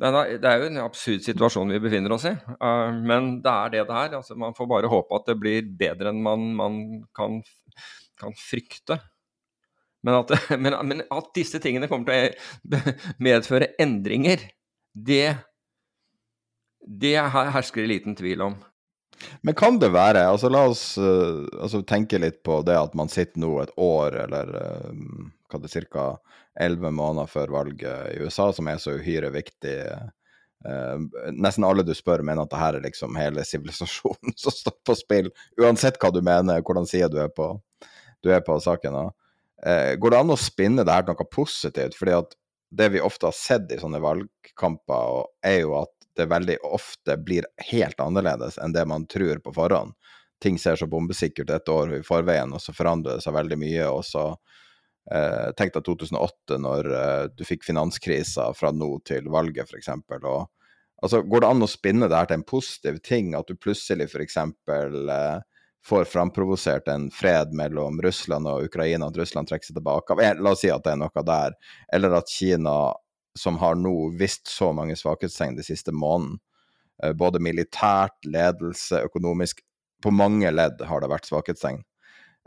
Det er, jo en absurd situasjon vi befinner oss i. Uh, men det er det det er. Altså, man får bare håpe at det blir bedre enn man, man kan, kan frykte. Men at, [laughs] men, men at, disse tingene kommer til å medføre endringer, det, det hersker det liten tvil om. Men kan det være altså La oss uh, altså, tenke litt på det at man sitter nå et år, eller uh, hva det ca. elleve måneder før valget i USA, som er så uhyre viktig. Uh, nesten alle du spør, mener at det her er liksom hele sivilisasjonen [laughs] som står på spill. Uansett hva du mener, hvordan side du er på, du er på saken. Eh, går det an å spinne det her til noe positivt? Fordi at det vi ofte har sett i sånne valgkamper, er jo at det veldig ofte blir helt annerledes enn det man tror på forhånd. Ting ser så bombesikkert et år i forveien, og så forandrer det seg veldig mye. og så eh, Tenk deg 2008, når eh, du fikk finanskrisa fra nå til valget, f.eks. Altså, går det an å spinne det her til en positiv ting? At du plutselig f.eks. Eh, får framprovosert en fred mellom Russland og Ukraina, at Russland trekker seg tilbake. La oss si at det er noe der. Eller at Kina, som har nå vist så mange svakhetstegn de siste månedene, eh, både militært, ledelse, økonomisk På mange ledd har det vært svakhetstegn.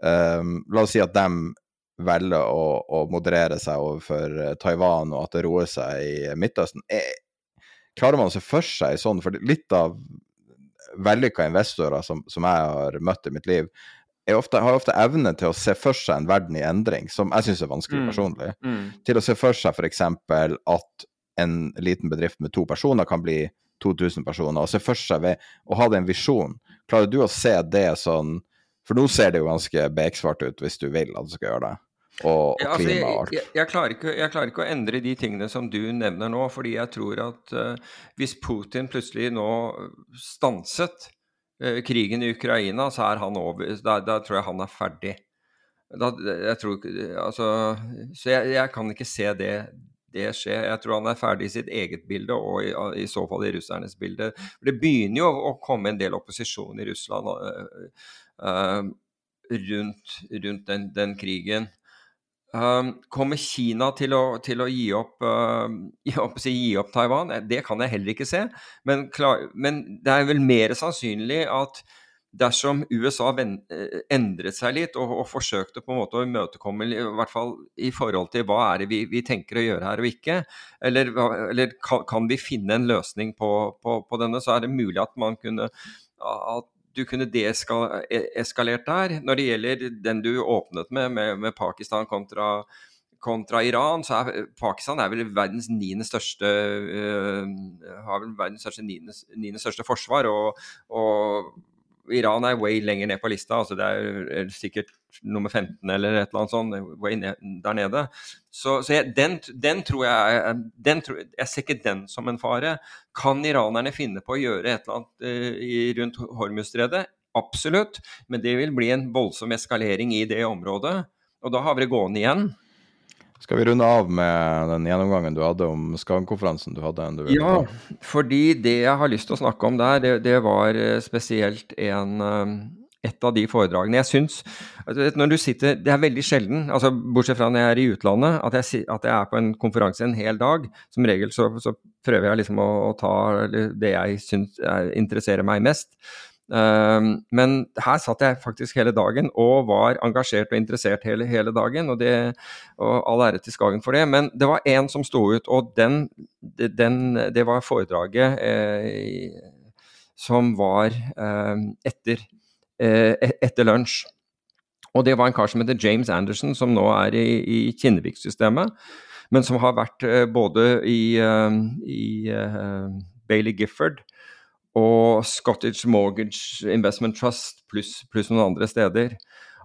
Um, la oss si at de velger å, å moderere seg overfor eh, Taiwan, og at det roer seg i Midtøsten. Er, klarer man å se for seg sånn? For litt av vellykka investorer som, som, jeg har møtt i mitt liv, ofte, har ofte evne til å se for seg en verden i endring, som jeg syns er vanskelig mm. personlig. Mm. Til å se for seg f.eks. at en liten bedrift med to personer kan bli 2000 personer, og se for seg ved å ha den visjonen. Klarer du å se det sånn For nå ser det jo ganske beksvart ut hvis du vil at du skal gjøre det. og, og Ja, altså, klima og alt. jeg, jeg, klarer ikke, jeg klarer ikke å endre de tingene som du nevner nå, fordi jeg tror at uh, hvis Putin plutselig nå stanset krigen i Ukraina, så er han over. Da, da tror jeg han er ferdig. Da, jeg tror, altså, så jeg, jeg kan ikke se det, det skje. Jeg tror han er ferdig i sitt eget bilde, og i, i så fall i russernes bilde. Det begynner jo å komme en del opposisjon i Russland uh, uh, rundt, rundt den, den krigen. Um, kommer Kina til å, til å gi, opp, uh, gi, opp, gi opp Taiwan? Eh, Det kan jeg heller ikke se. Men, klar, men det er vel mer sannsynlig at dersom USA eh, endret seg litt og, og, forsøkte på en måte å imøtekomme i hvert fall i forhold til hva er det vi, vi tenker å gjøre her og ikke, eller, eller kan, kan, vi finne en løsning på, på, på, denne, så er det mulig at man kunne at du kunne deeskalert der. Når det gjelder den du åpnet med, med, med Pakistan kontra, kontra, Iran, så er Pakistan er vel verdens niende største uh, har vel verdens største, niende, niende største forsvar. og, og Iran er way lenger ned på lista. altså Det er sikkert nummer 15 eller et eller annet sånt. der nede. Så, så jeg, den, den, tror jeg den tror, Jeg ser ikke den som en fare. Kan iranerne finne på å gjøre et eller annet eh, rundt Hormuzstredet? Absolutt. Men det vil bli en voldsom eskalering i det området. Og da har vi det gående igjen. Skal vi runde av med den gjennomgangen du hadde om Skagen-konferansen? du hadde? Du ja, fordi det jeg har lyst til å snakke om der, det, det var spesielt en, et av de foredragene. Jeg syns når du sitter, Det er veldig sjelden, altså bortsett fra når jeg er i utlandet, at jeg, at jeg er på en konferanse en hel dag. Som regel så, så prøver jeg liksom å, å ta det jeg syns interesserer meg mest. Um, men her satt jeg faktisk hele dagen og var engasjert og interessert hele, hele dagen. Og, det, og all ære til Skagen for det. Men det var én som sto ut, og den, den, det var foredraget eh, som var eh, etter, etter lunsj. Og det var en kar som heter James Anderson, som nå er i, i Kinnevik-systemet. Men som har vært eh, både i, i Bailey Gifford og Scottish Mortgage Investment Trust pluss plus noen andre steder.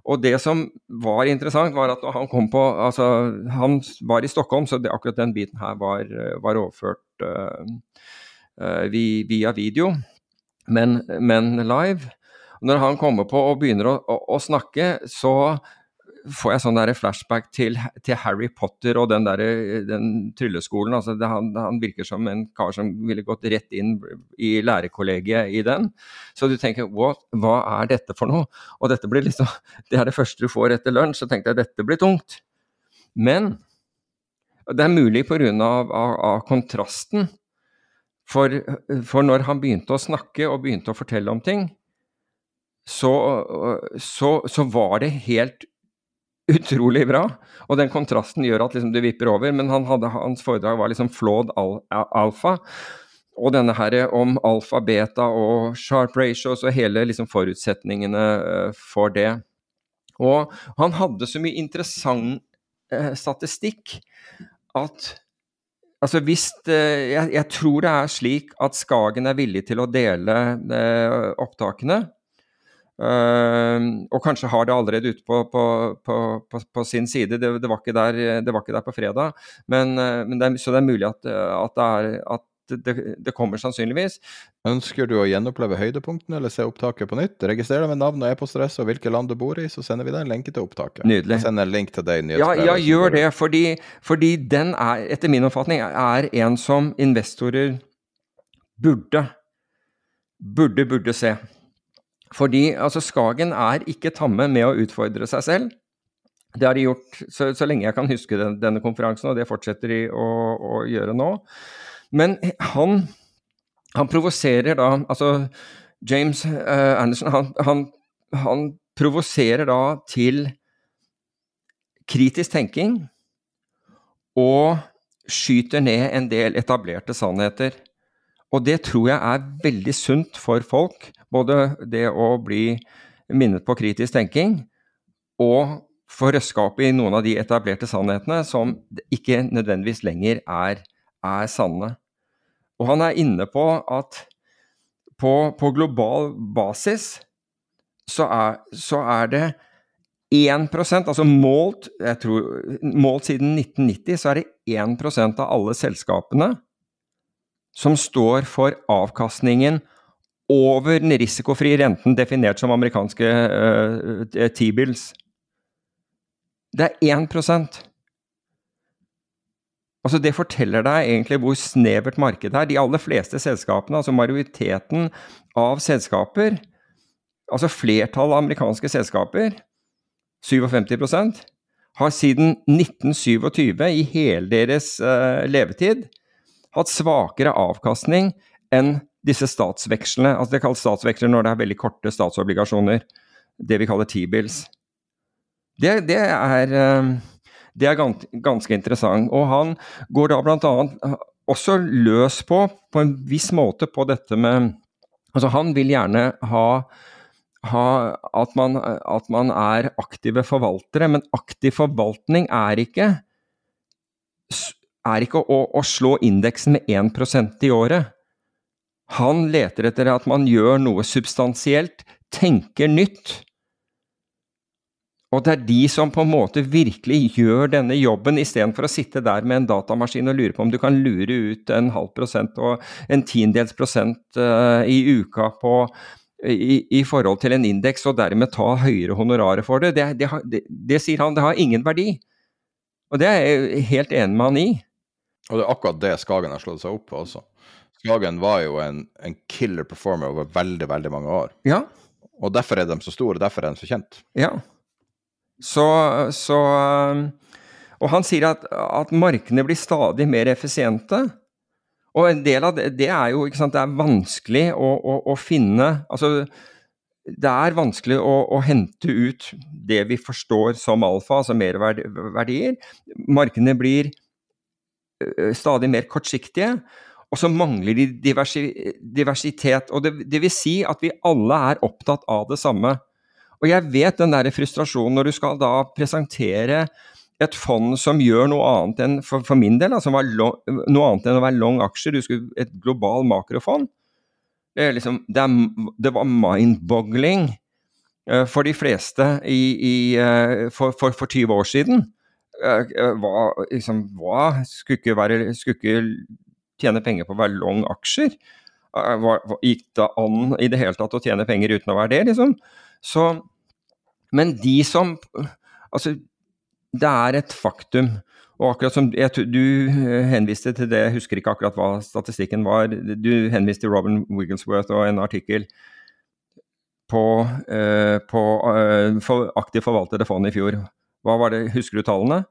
Og det som var interessant, var at han kom på Altså, han var i Stockholm, så det, akkurat den biten her var, var overført uh, uh, via video, men, men, live. Når han kommer på og begynner å, å, å snakke, så får jeg sånn flashback til, til, Harry Potter og den, der, den trylleskolen. Altså det, han, han, virker som en kar som ville gått rett inn i lærerkollegiet i den. Så du tenker hva er dette for noe? Og dette blir liksom, det er det første du får etter lunsj. Så tenkte jeg dette blir tungt. Men det er mulig pga. Av, av, av kontrasten. For, for når han begynte å snakke og begynte å fortelle om ting, så, så, så var det helt utrolig bra. Og den kontrasten gjør at liksom det vipper over. Men han hadde, hans foredrag var liksom flawed al alfa. Og denne her om alfa, beta og sharp ratios og hele liksom forutsetningene for det. Og han hadde så mye interessant eh, statistikk at Altså hvis eh, jeg, jeg, tror det er slik at Skagen er villig til å dele eh, opptakene. Uh, og kanskje har det allerede ute på, på, på, på, sin side. Det, det, var der, det, var ikke der, på fredag. Men, uh, men det er, så det er mulig at, at, det, er, at det, det, kommer sannsynligvis. Ønsker du å gjenoppleve høydepunktene eller se opptaket på nytt? Registrer deg med navn og e-postadresse og hvilket land du bor i, så sender vi deg en lenke til opptaket. Nydelig. Send en link til deg ja, ja, gjør det. Fordi, fordi den er, etter min oppfatning, er en som investorer burde, burde, burde se. Fordi altså, Skagen er ikke tamme med å utfordre seg selv. Det har de gjort så, så lenge jeg kan huske den, denne konferansen, og det fortsetter de å, å gjøre nå. Men han, han provoserer da Altså, James uh, Anderson, han, han, han provoserer da til kritisk tenking og skyter ned en del etablerte sannheter. Og det tror jeg er veldig sunt for folk. Både det å bli minnet på kritisk tenking, og få røska opp i noen av de etablerte sannhetene som ikke nødvendigvis lenger er, er sanne. Og han er inne på at på, på global basis så er, så er, det 1% altså målt, tror, målt siden 1990, så er det 1% av alle selskapene som står for avkastningen over den risikofrie renten definert som amerikanske uh, T-bills. Det er 1% Altså Det forteller deg egentlig hvor snevert markedet er. De aller fleste selskapene, altså majoriteten av selskaper, altså flertallet av amerikanske selskaper, 57% har siden 1927, i hele deres uh, levetid, hatt svakere avkastning enn disse statsvekslene. Altså Det kalles statsveksler når det er veldig korte statsobligasjoner. Det vi kaller T-bills. Det, det, er, uh, det er ganske interessant. Og han går da bl.a. også løs på, på en viss måte, på dette med Altså Han vil gjerne ha ha, at, man, at, man, er aktive forvaltere, men aktiv forvaltning er ikke, er ikke å, å slå indeksen med 1% i året. Han leter etter at man gjør noe substansielt, tenker nytt. Og det er de som på en måte virkelig gjør denne jobben, istedenfor å sitte der med en datamaskin og lure på om du kan lure ut en halv prosent og en tiendedels prosent uh, i uka på, i, i, forhold til en indeks, og dermed ta høyere honorarer for det, det, det, det, det, sier han, det har ingen verdi. Og det er jeg helt enig med han i. Og det er akkurat det Skagen har slått seg opp på også. Skagen var jo en, en killer performer over veldig, veldig mange år. Ja. Og derfor er de så store, derfor er de så kjent. Ja. Så, så Og han sier at, at markedene blir stadig mer effisiente. Og en del av det, det er jo ikke sant, det er vanskelig å, å, å finne Altså, det er vanskelig å, å, hente ut det vi forstår som alfa, altså merverdier. Markedene blir stadig mer kortsiktige, og så mangler de diversi, diversitet. Og det, det, vil si at vi alle er opptatt av det samme. Og jeg vet den der frustrasjonen når du skal da presentere et fond som gjør noe annet enn for, for min del, altså noe annet enn å være long aksjer, skulle et global makrofond. Det, liksom, det, er, det var mind-boggling uh, for de fleste i, i, uh, for, for, for, 20 år siden. Uh, hva, liksom, hva skulle ikke, være, skulle ikke tjene penger på å være long aksjer? Hva, gikk det an i det hele tatt å tjene penger uten å være det, liksom? Så, men de som Altså, det er et faktum. Og akkurat som jeg, Du eh, henviste til det, jeg husker ikke akkurat hva statistikken var. Du henviste til Robin Wigglesworth og en artikkel på, eh, på eh, for aktivt forvaltede fond i fjor. Hva var det, Husker du tallene?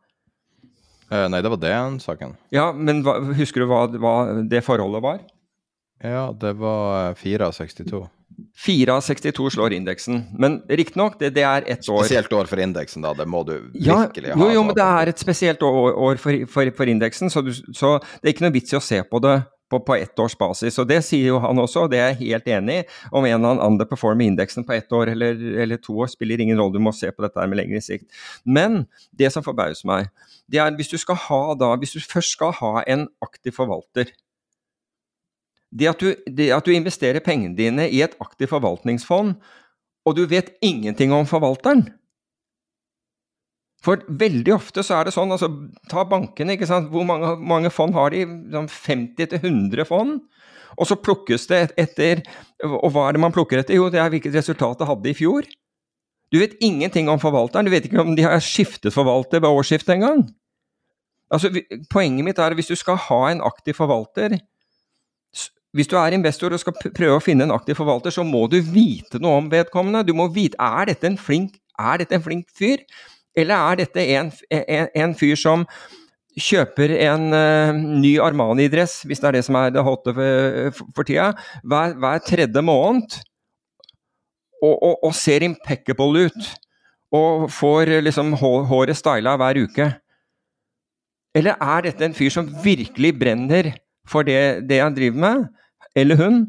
Uh, nei, det var den saken. Ja, men hva, husker du hva, hva, det forholdet var? Ja, det var 4 av 62. 4 av 62 slår indeksen. Men riktignok, det, det er ett år. Spesielt år for indeksen, da. Det må du ja, virkelig ha. Jo, jo, men det er et spesielt år, år for, for, for, indeksen, så, du, så, det er ikke noe vits i å se på det på, på ett års basis. Og det sier jo han også, og det er jeg helt enig i. Om en eller annen underperformer indeksen på ett år eller, eller, to år, spiller ingen rolle, du må se på dette med lengre sikt. Men det som forbauser meg, det er hvis du skal ha da, hvis du først skal ha en aktiv forvalter det at, du, det at du investerer pengene dine i et aktivt forvaltningsfond, og du vet ingenting om forvalteren For veldig ofte så er det sånn, altså ta bankene, ikke sant. Hvor mange, mange fond har de? 50-100 sånn fond? Og så plukkes det etter Og hva er det man plukker etter? Jo, det er hvilket resultat det hadde i fjor. Du vet ingenting om forvalteren. Du vet ikke om de har skiftet forvalter ved årsskiftet engang. Altså, poenget mitt er at hvis du skal ha en aktiv forvalter, hvis du er investor og skal prøve å finne en aktiv forvalter, så må du vite noe om vedkommende. Du må vite er dette en flink, dette en flink fyr, eller er dette en, en, en fyr som kjøper en uh, ny Armani-dress, hvis det er det som er det hotte for, for tida, hver, hver, tredje måned, og, og, og, ser impeccable ut, og får liksom håret styla hver uke? Eller er dette en fyr som virkelig brenner for det, det han driver med, eller hun,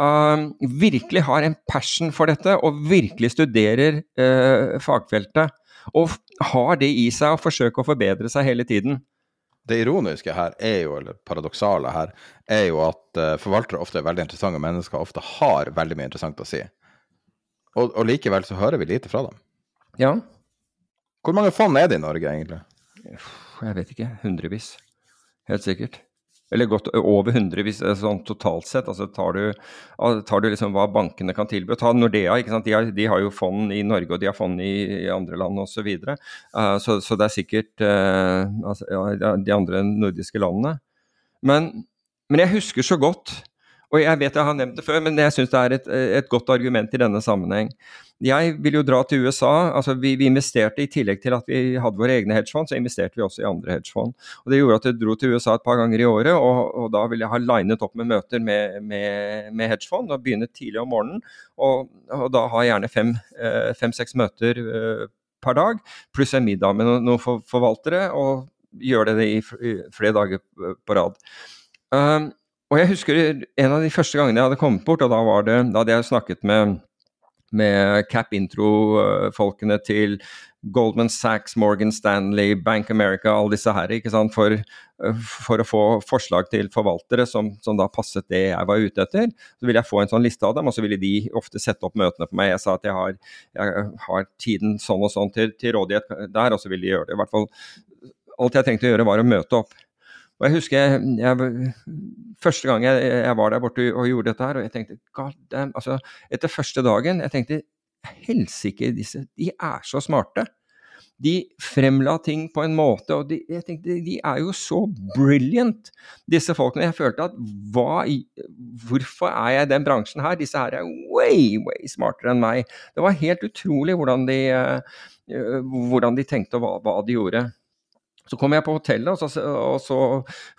uh, virkelig har en passion for dette og virkelig studerer uh, fagfeltet. Og har det i seg å forsøke å forbedre seg hele tiden. Det ironiske her er jo, eller paradoksale her, er jo at uh, forvaltere ofte er veldig interessante mennesker, ofte har veldig mye interessant å si. Og, og likevel så hører vi lite fra dem. Ja. Hvor mange fond er det i Norge, egentlig? Jeg vet ikke. Hundrevis. Helt sikkert. Eller godt over 100 hvis, sånn totalt sett. altså Tar du, tar du liksom hva bankene kan tilby. Ta Nordea, ikke sant? De, har, de har jo fond i Norge og de har fond i, i andre land osv. Så, videre. uh, så Så det er sikkert uh, altså, ja, de andre nordiske landene. Men, men jeg husker så godt og jeg vet jeg har nevnt det før, men jeg syns det er et, et, godt argument i denne sammenheng. Jeg vil jo dra til USA. altså vi, vi, investerte I tillegg til at vi hadde våre egne hedgefond, så investerte vi også i andre hedgefond. Og Det gjorde at jeg dro til USA et par ganger i året, og, og da ville jeg ha linet opp med møter med, med, med hedgefond. og Begynne tidlig om morgenen, og, og da ha gjerne fem-seks fem, møter uh, per dag, pluss en middag med noen, forvaltere, og gjør det i, flere dager på rad. Um, og jeg husker en av de første gangene jeg hadde kommet bort, og da, det, da hadde jeg snakket med, med Cap Intro-folkene til Goldman Sachs, Morgan Stanley, Bank America, alle disse her, ikke sant, for, for å få forslag til forvaltere som, som, da passet det jeg var ute etter. Så ville jeg få en sånn liste av dem, og så ville de ofte sette opp møtene for meg. Jeg sa at jeg har, jeg har tiden sånn og sånn til, til rådighet der, og så ville de gjøre det. I hvert fall alt jeg trengte å gjøre, var å møte opp. Og jeg husker jeg, jeg, første gang jeg, jeg, var der borte og gjorde dette her, og jeg tenkte God damn, altså Etter første dagen jeg tenkte Helsike, disse De er så smarte. De fremla ting på en måte, og de, jeg tenkte, de er jo så brilliant, disse folkene. Jeg følte at hva, Hvorfor er jeg i den bransjen her? Disse her er way, way smartere enn meg. Det var helt utrolig hvordan de, uh, hvordan de tenkte og hva, hva de gjorde. Så kom jeg på hotellet, og så, og så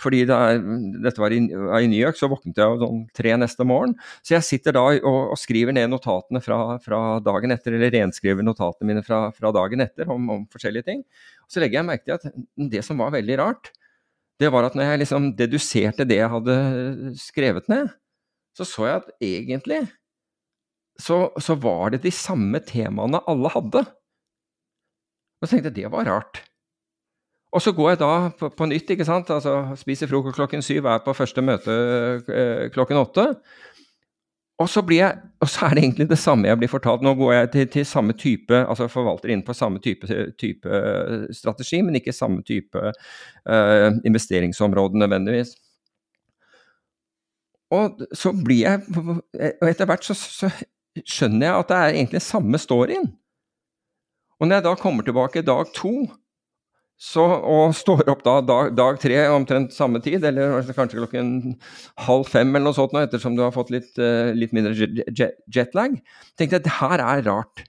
fordi det er, dette var i, i, New York, så våknet jeg sånn tre neste morgen. Så jeg sitter da og, og skriver ned notatene fra, fra, dagen etter, eller renskriver notatene mine fra, fra dagen etter om, om, forskjellige ting. Og så legger jeg merke til at det som var veldig rart, det var at når jeg liksom deduserte det jeg hadde skrevet ned, så så jeg at egentlig så, så var det de samme temaene alle hadde. Og så tenkte jeg det var rart. Og så går jeg da på, på nytt, ikke sant. Altså spiser frokost klokken syv, er på første møte eh, klokken åtte. Og så, blir jeg, og så er det egentlig det samme jeg blir fortalt. Nå går jeg til, til samme type, altså forvalter inn på samme type, type, eh, strategi, men ikke samme type uh, investeringsområde nødvendigvis. Og så blir jeg Og etter hvert så, så, skjønner jeg at det er egentlig samme storyen. Og når jeg da kommer tilbake dag to, så, og står opp da dag, dag, tre omtrent samme tid, eller kanskje klokken halv fem eller noe sånt nå, ettersom du har fått litt, uh, litt mindre jetlag. tenkte jeg det her er rart.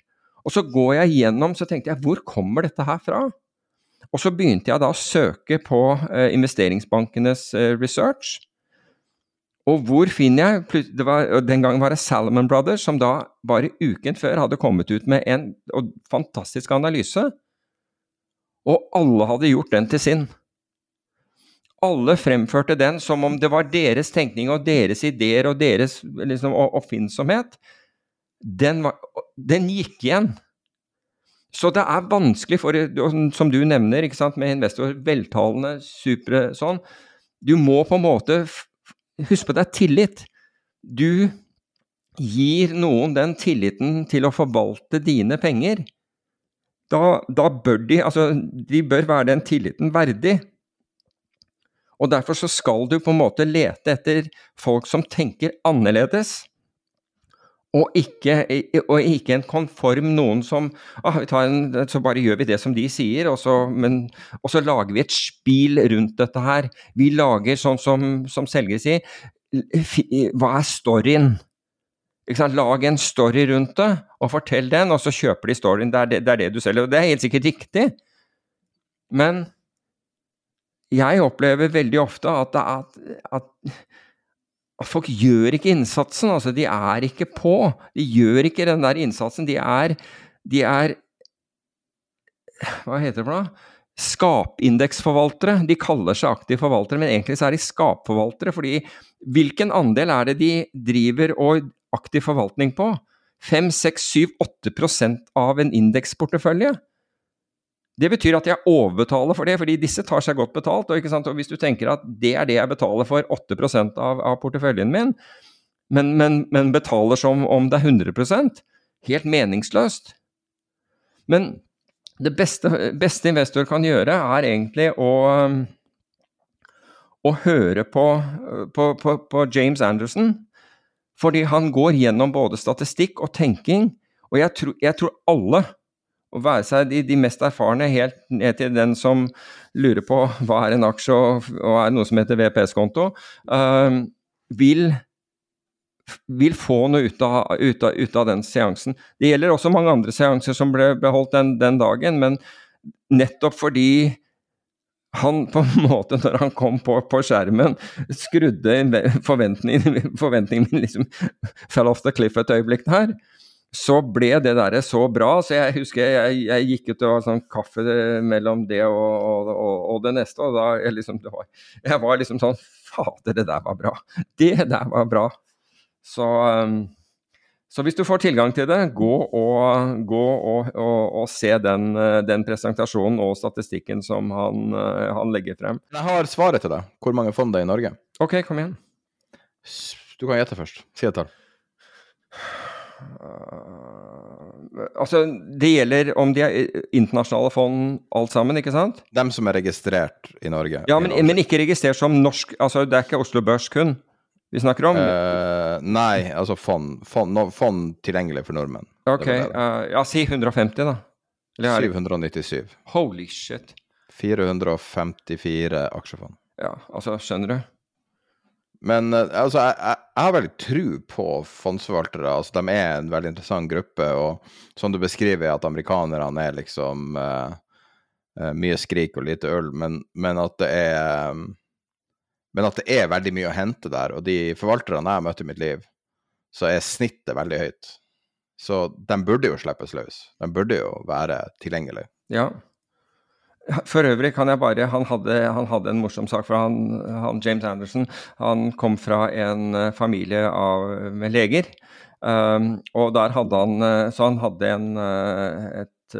Og så går jeg gjennom, så tenkte jeg hvor kommer dette her fra? Og så begynte jeg da å søke på uh, investeringsbankenes uh, research. Og hvor finner jeg det var, Den gangen var det Salomon Brothers, som da bare uken før hadde kommet ut med en fantastisk analyse og alle hadde gjort den til sin. Alle fremførte den som om det var deres tenkning og deres ideer og deres liksom, oppfinnsomhet. Den, var, den, gikk igjen. Så det er vanskelig for, som du nevner, ikke sant, med investor, veltalende, supre sånn Du må på en måte Husk på det tillit. Du gir noen den tilliten til å forvalte dine penger da, da, bør de Altså, de bør være den tilliten verdig. Og derfor så skal du på en måte lete etter folk som tenker annerledes. Og ikke, og ikke en konform noen som ah, en, Så bare gjør vi det som de sier, og så, men, og så lager vi et spil rundt dette her. Vi lager sånn som, som selger sier Hva er storyen? Lag en story rundt det, og fortell den, og så kjøper de storyen. Det er det, det er det, du selger. Og det er helt sikkert riktig, men jeg opplever veldig ofte at, er, at, at folk gjør ikke innsatsen. Altså, de er ikke på. De gjør ikke den der innsatsen. De er, de er Hva heter det for noe? Skapindeksforvaltere. De kaller seg aktive forvaltere, men egentlig så er de skapforvaltere. fordi hvilken andel er det de driver og aktiv forvaltning på. 5, 6, 7, 8% av en indeksportefølje. Det betyr at jeg overbetaler for det, fordi disse tar seg godt betalt. Og, og hvis du tenker at det er det jeg betaler for 8 av, av porteføljen min, men, men, men, betaler som om det er 100% helt meningsløst. Men det beste, beste investor kan gjøre, er egentlig å, å høre på, på, på, på James Anderson. Fordi han går gjennom både statistikk og tenking, og jeg tror, jeg tror alle, å være seg de, de, mest erfarne helt ned til den som lurer på [laughs] hva er en aksje og, og er noe som heter VPS-konto, uh, vil vil få noe ut av, ut, av, ut av, den seansen. Det gjelder også mange andre seanser som ble beholdt den, den, dagen, men nettopp fordi han på en måte, når han kom på, på skjermen, skrudde forventningen, forventningen liksom fell off the cliff et øyeblikk der, så ble det der så bra. Så jeg husker jeg, jeg gikk ut og var sånn kaffe mellom det og, og, og, det neste, og da jeg liksom, var, jeg var liksom sånn Fader, det der var bra. Det der var bra. Så, um, så, hvis du får tilgang til det, gå og, gå og, og, og se den, uh, den, presentasjonen og statistikken som han, uh, han, legger frem. Jeg har svaret til deg. Hvor mange fond det er i Norge? Ok, kom igjen. Du kan gjette først. Si et tall. Uh, altså, det gjelder om de er internasjonale fond alt sammen, ikke sant? Dem som er registrert i Norge. Ja, men, men ikke registrert som norsk Altså, det er ikke Oslo Børs kun? Vi snakker om? Uh, nei, altså fond, fond, no, fond, tilgjengelig for nordmenn. Ok, uh, ja, si 150, da. 797. Holy shit. 454 aksjefond. Ja, altså, skjønner du? Men uh, altså, jeg, jeg, jeg, har veldig tru på fondsforvaltere. Altså, de er en veldig interessant gruppe, og som du beskriver, at amerikanerne er liksom mye skrik og lite øl, men, men at det er um, men at det er veldig mye å hente der. Og de forvalterne jeg har møtt i mitt liv, så er snittet veldig høyt. Så de burde jo slippes løs. De burde jo være tilgjengelige. Ja. For øvrig kan jeg bare Han hadde, han hadde en morsom sak. For han, han, James Anderson han kom fra en eh, familie av, med leger. Um, og der hadde han eh, Så han hadde en, eh, et,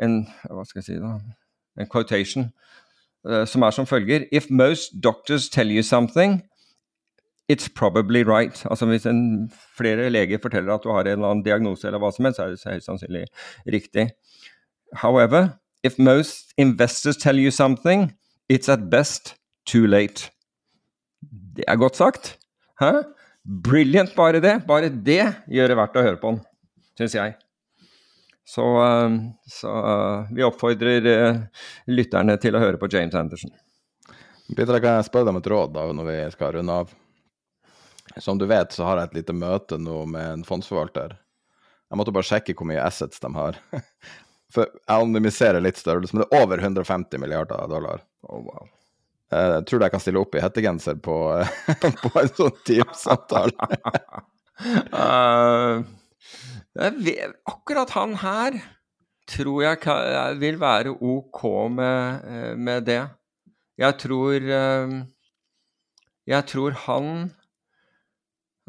en Hva skal jeg si, da? En quotation som er som følger If most doctors tell you something, it's probably right. Altså Hvis en, flere leger forteller at du har en eller annen diagnose, eller hva som helst, så er det høyst sannsynlig riktig. However, if most investors tell you something, it's at best too late. Det er godt sagt. Hæ? Brilliant, bare det. Bare det gjør det verdt å høre på den, syns jeg. Så, eh, så eh, vi oppfordrer eh, lytterne til å høre på James Anderson. Peter, kan jeg spørre deg om et råd da, når vi skal runde av? Som du vet, så har jeg et lite møte nå med en fondsforvalter. Jeg måtte bare sjekke hvor mye assets de har. [laughs] For jeg anonymiserer litt størrelse, men det er over 150 milliarder dollar. Oh, wow. Jeg tror jeg kan stille opp i hettegenser på, [laughs] på en sånn Teams-samtale. uh, [laughs] Akkurat han her tror jeg vil være ok med, eh, med det. Jeg tror eh, Jeg tror han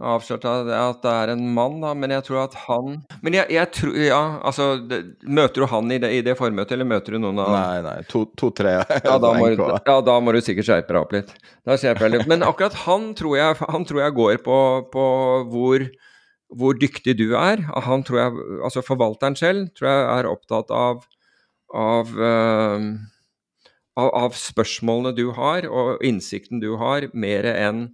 avslørte at det er en mann, da, men jeg tror at han Men jeg, jeg tror Ja, altså det, Møter du han i det, i det, formøtet, eller møter du noen av Nei, nei. To-tre. To, ja, da [laughs] må, ja, da må du sikkert skjerpe deg opp litt. Da skjerper jeg litt. Men akkurat han tror jeg, han tror jeg går på, på hvor hvor dyktig du er. Han tror jeg, altså Forvalteren selv tror jeg er opptatt av, av, uh, av, av spørsmålene du har, og innsikten du har, mer enn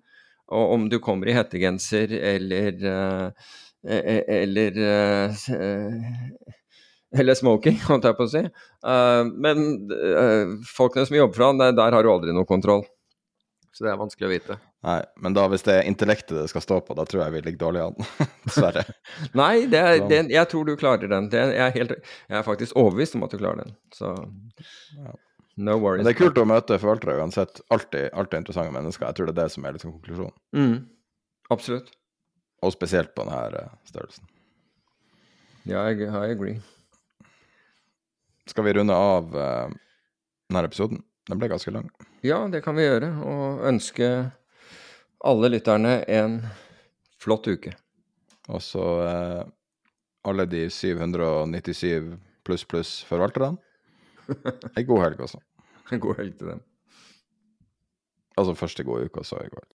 om du kommer i hettegenser eller uh, eller uh, [laughs] eller smoking, holdt jeg på å si. men folkene som jobber for han, der, der har du aldri noe kontroll. Så det er vanskelig å vite. Nei, men da hvis det er intellektet det skal stå på, da tror jeg vi ligger dårlig an. [laughs] Dessverre. Nei, det er, det, jeg tror du klarer den. Det, jeg, er helt, jeg, er faktisk overbevist om at du klarer den. Så no worries. Men det er kult å møte forvaltere uansett. Alltid, alltid interessante mennesker. Jeg tror det er det som er liksom konklusjonen. Mm, absolutt. Og spesielt på denne eh, størrelsen. Ja, jeg, I agree. Skal vi runde av uh, denne episoden? Den ble ganske lang. Ja, det kan vi gjøre. Og ønske alle lytterne en flott uke. Og så eh, alle de 797 pluss pluss forvalterne. Ei god helg også. [laughs] En god helg til dem. Altså første gode uke, sa jeg i helg.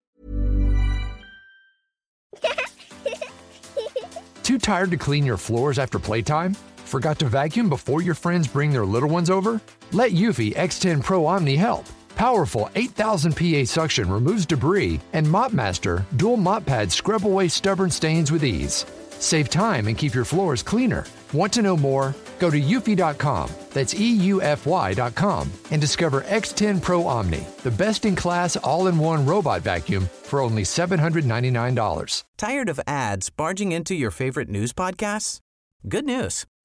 [laughs] Too tired to clean your floors after playtime? Forgot to vacuum before your friends bring their little ones over? Let Yuffie X10 Pro Omni help. Powerful 8000 PA suction removes debris, and MopMaster dual mop pads scrub away stubborn stains with ease. Save time and keep your floors cleaner. Want to know more? Go to eufy.com, that's EUFY.com, and discover X10 Pro Omni, the best in class all in one robot vacuum for only $799. Tired of ads barging into your favorite news podcasts? Good news.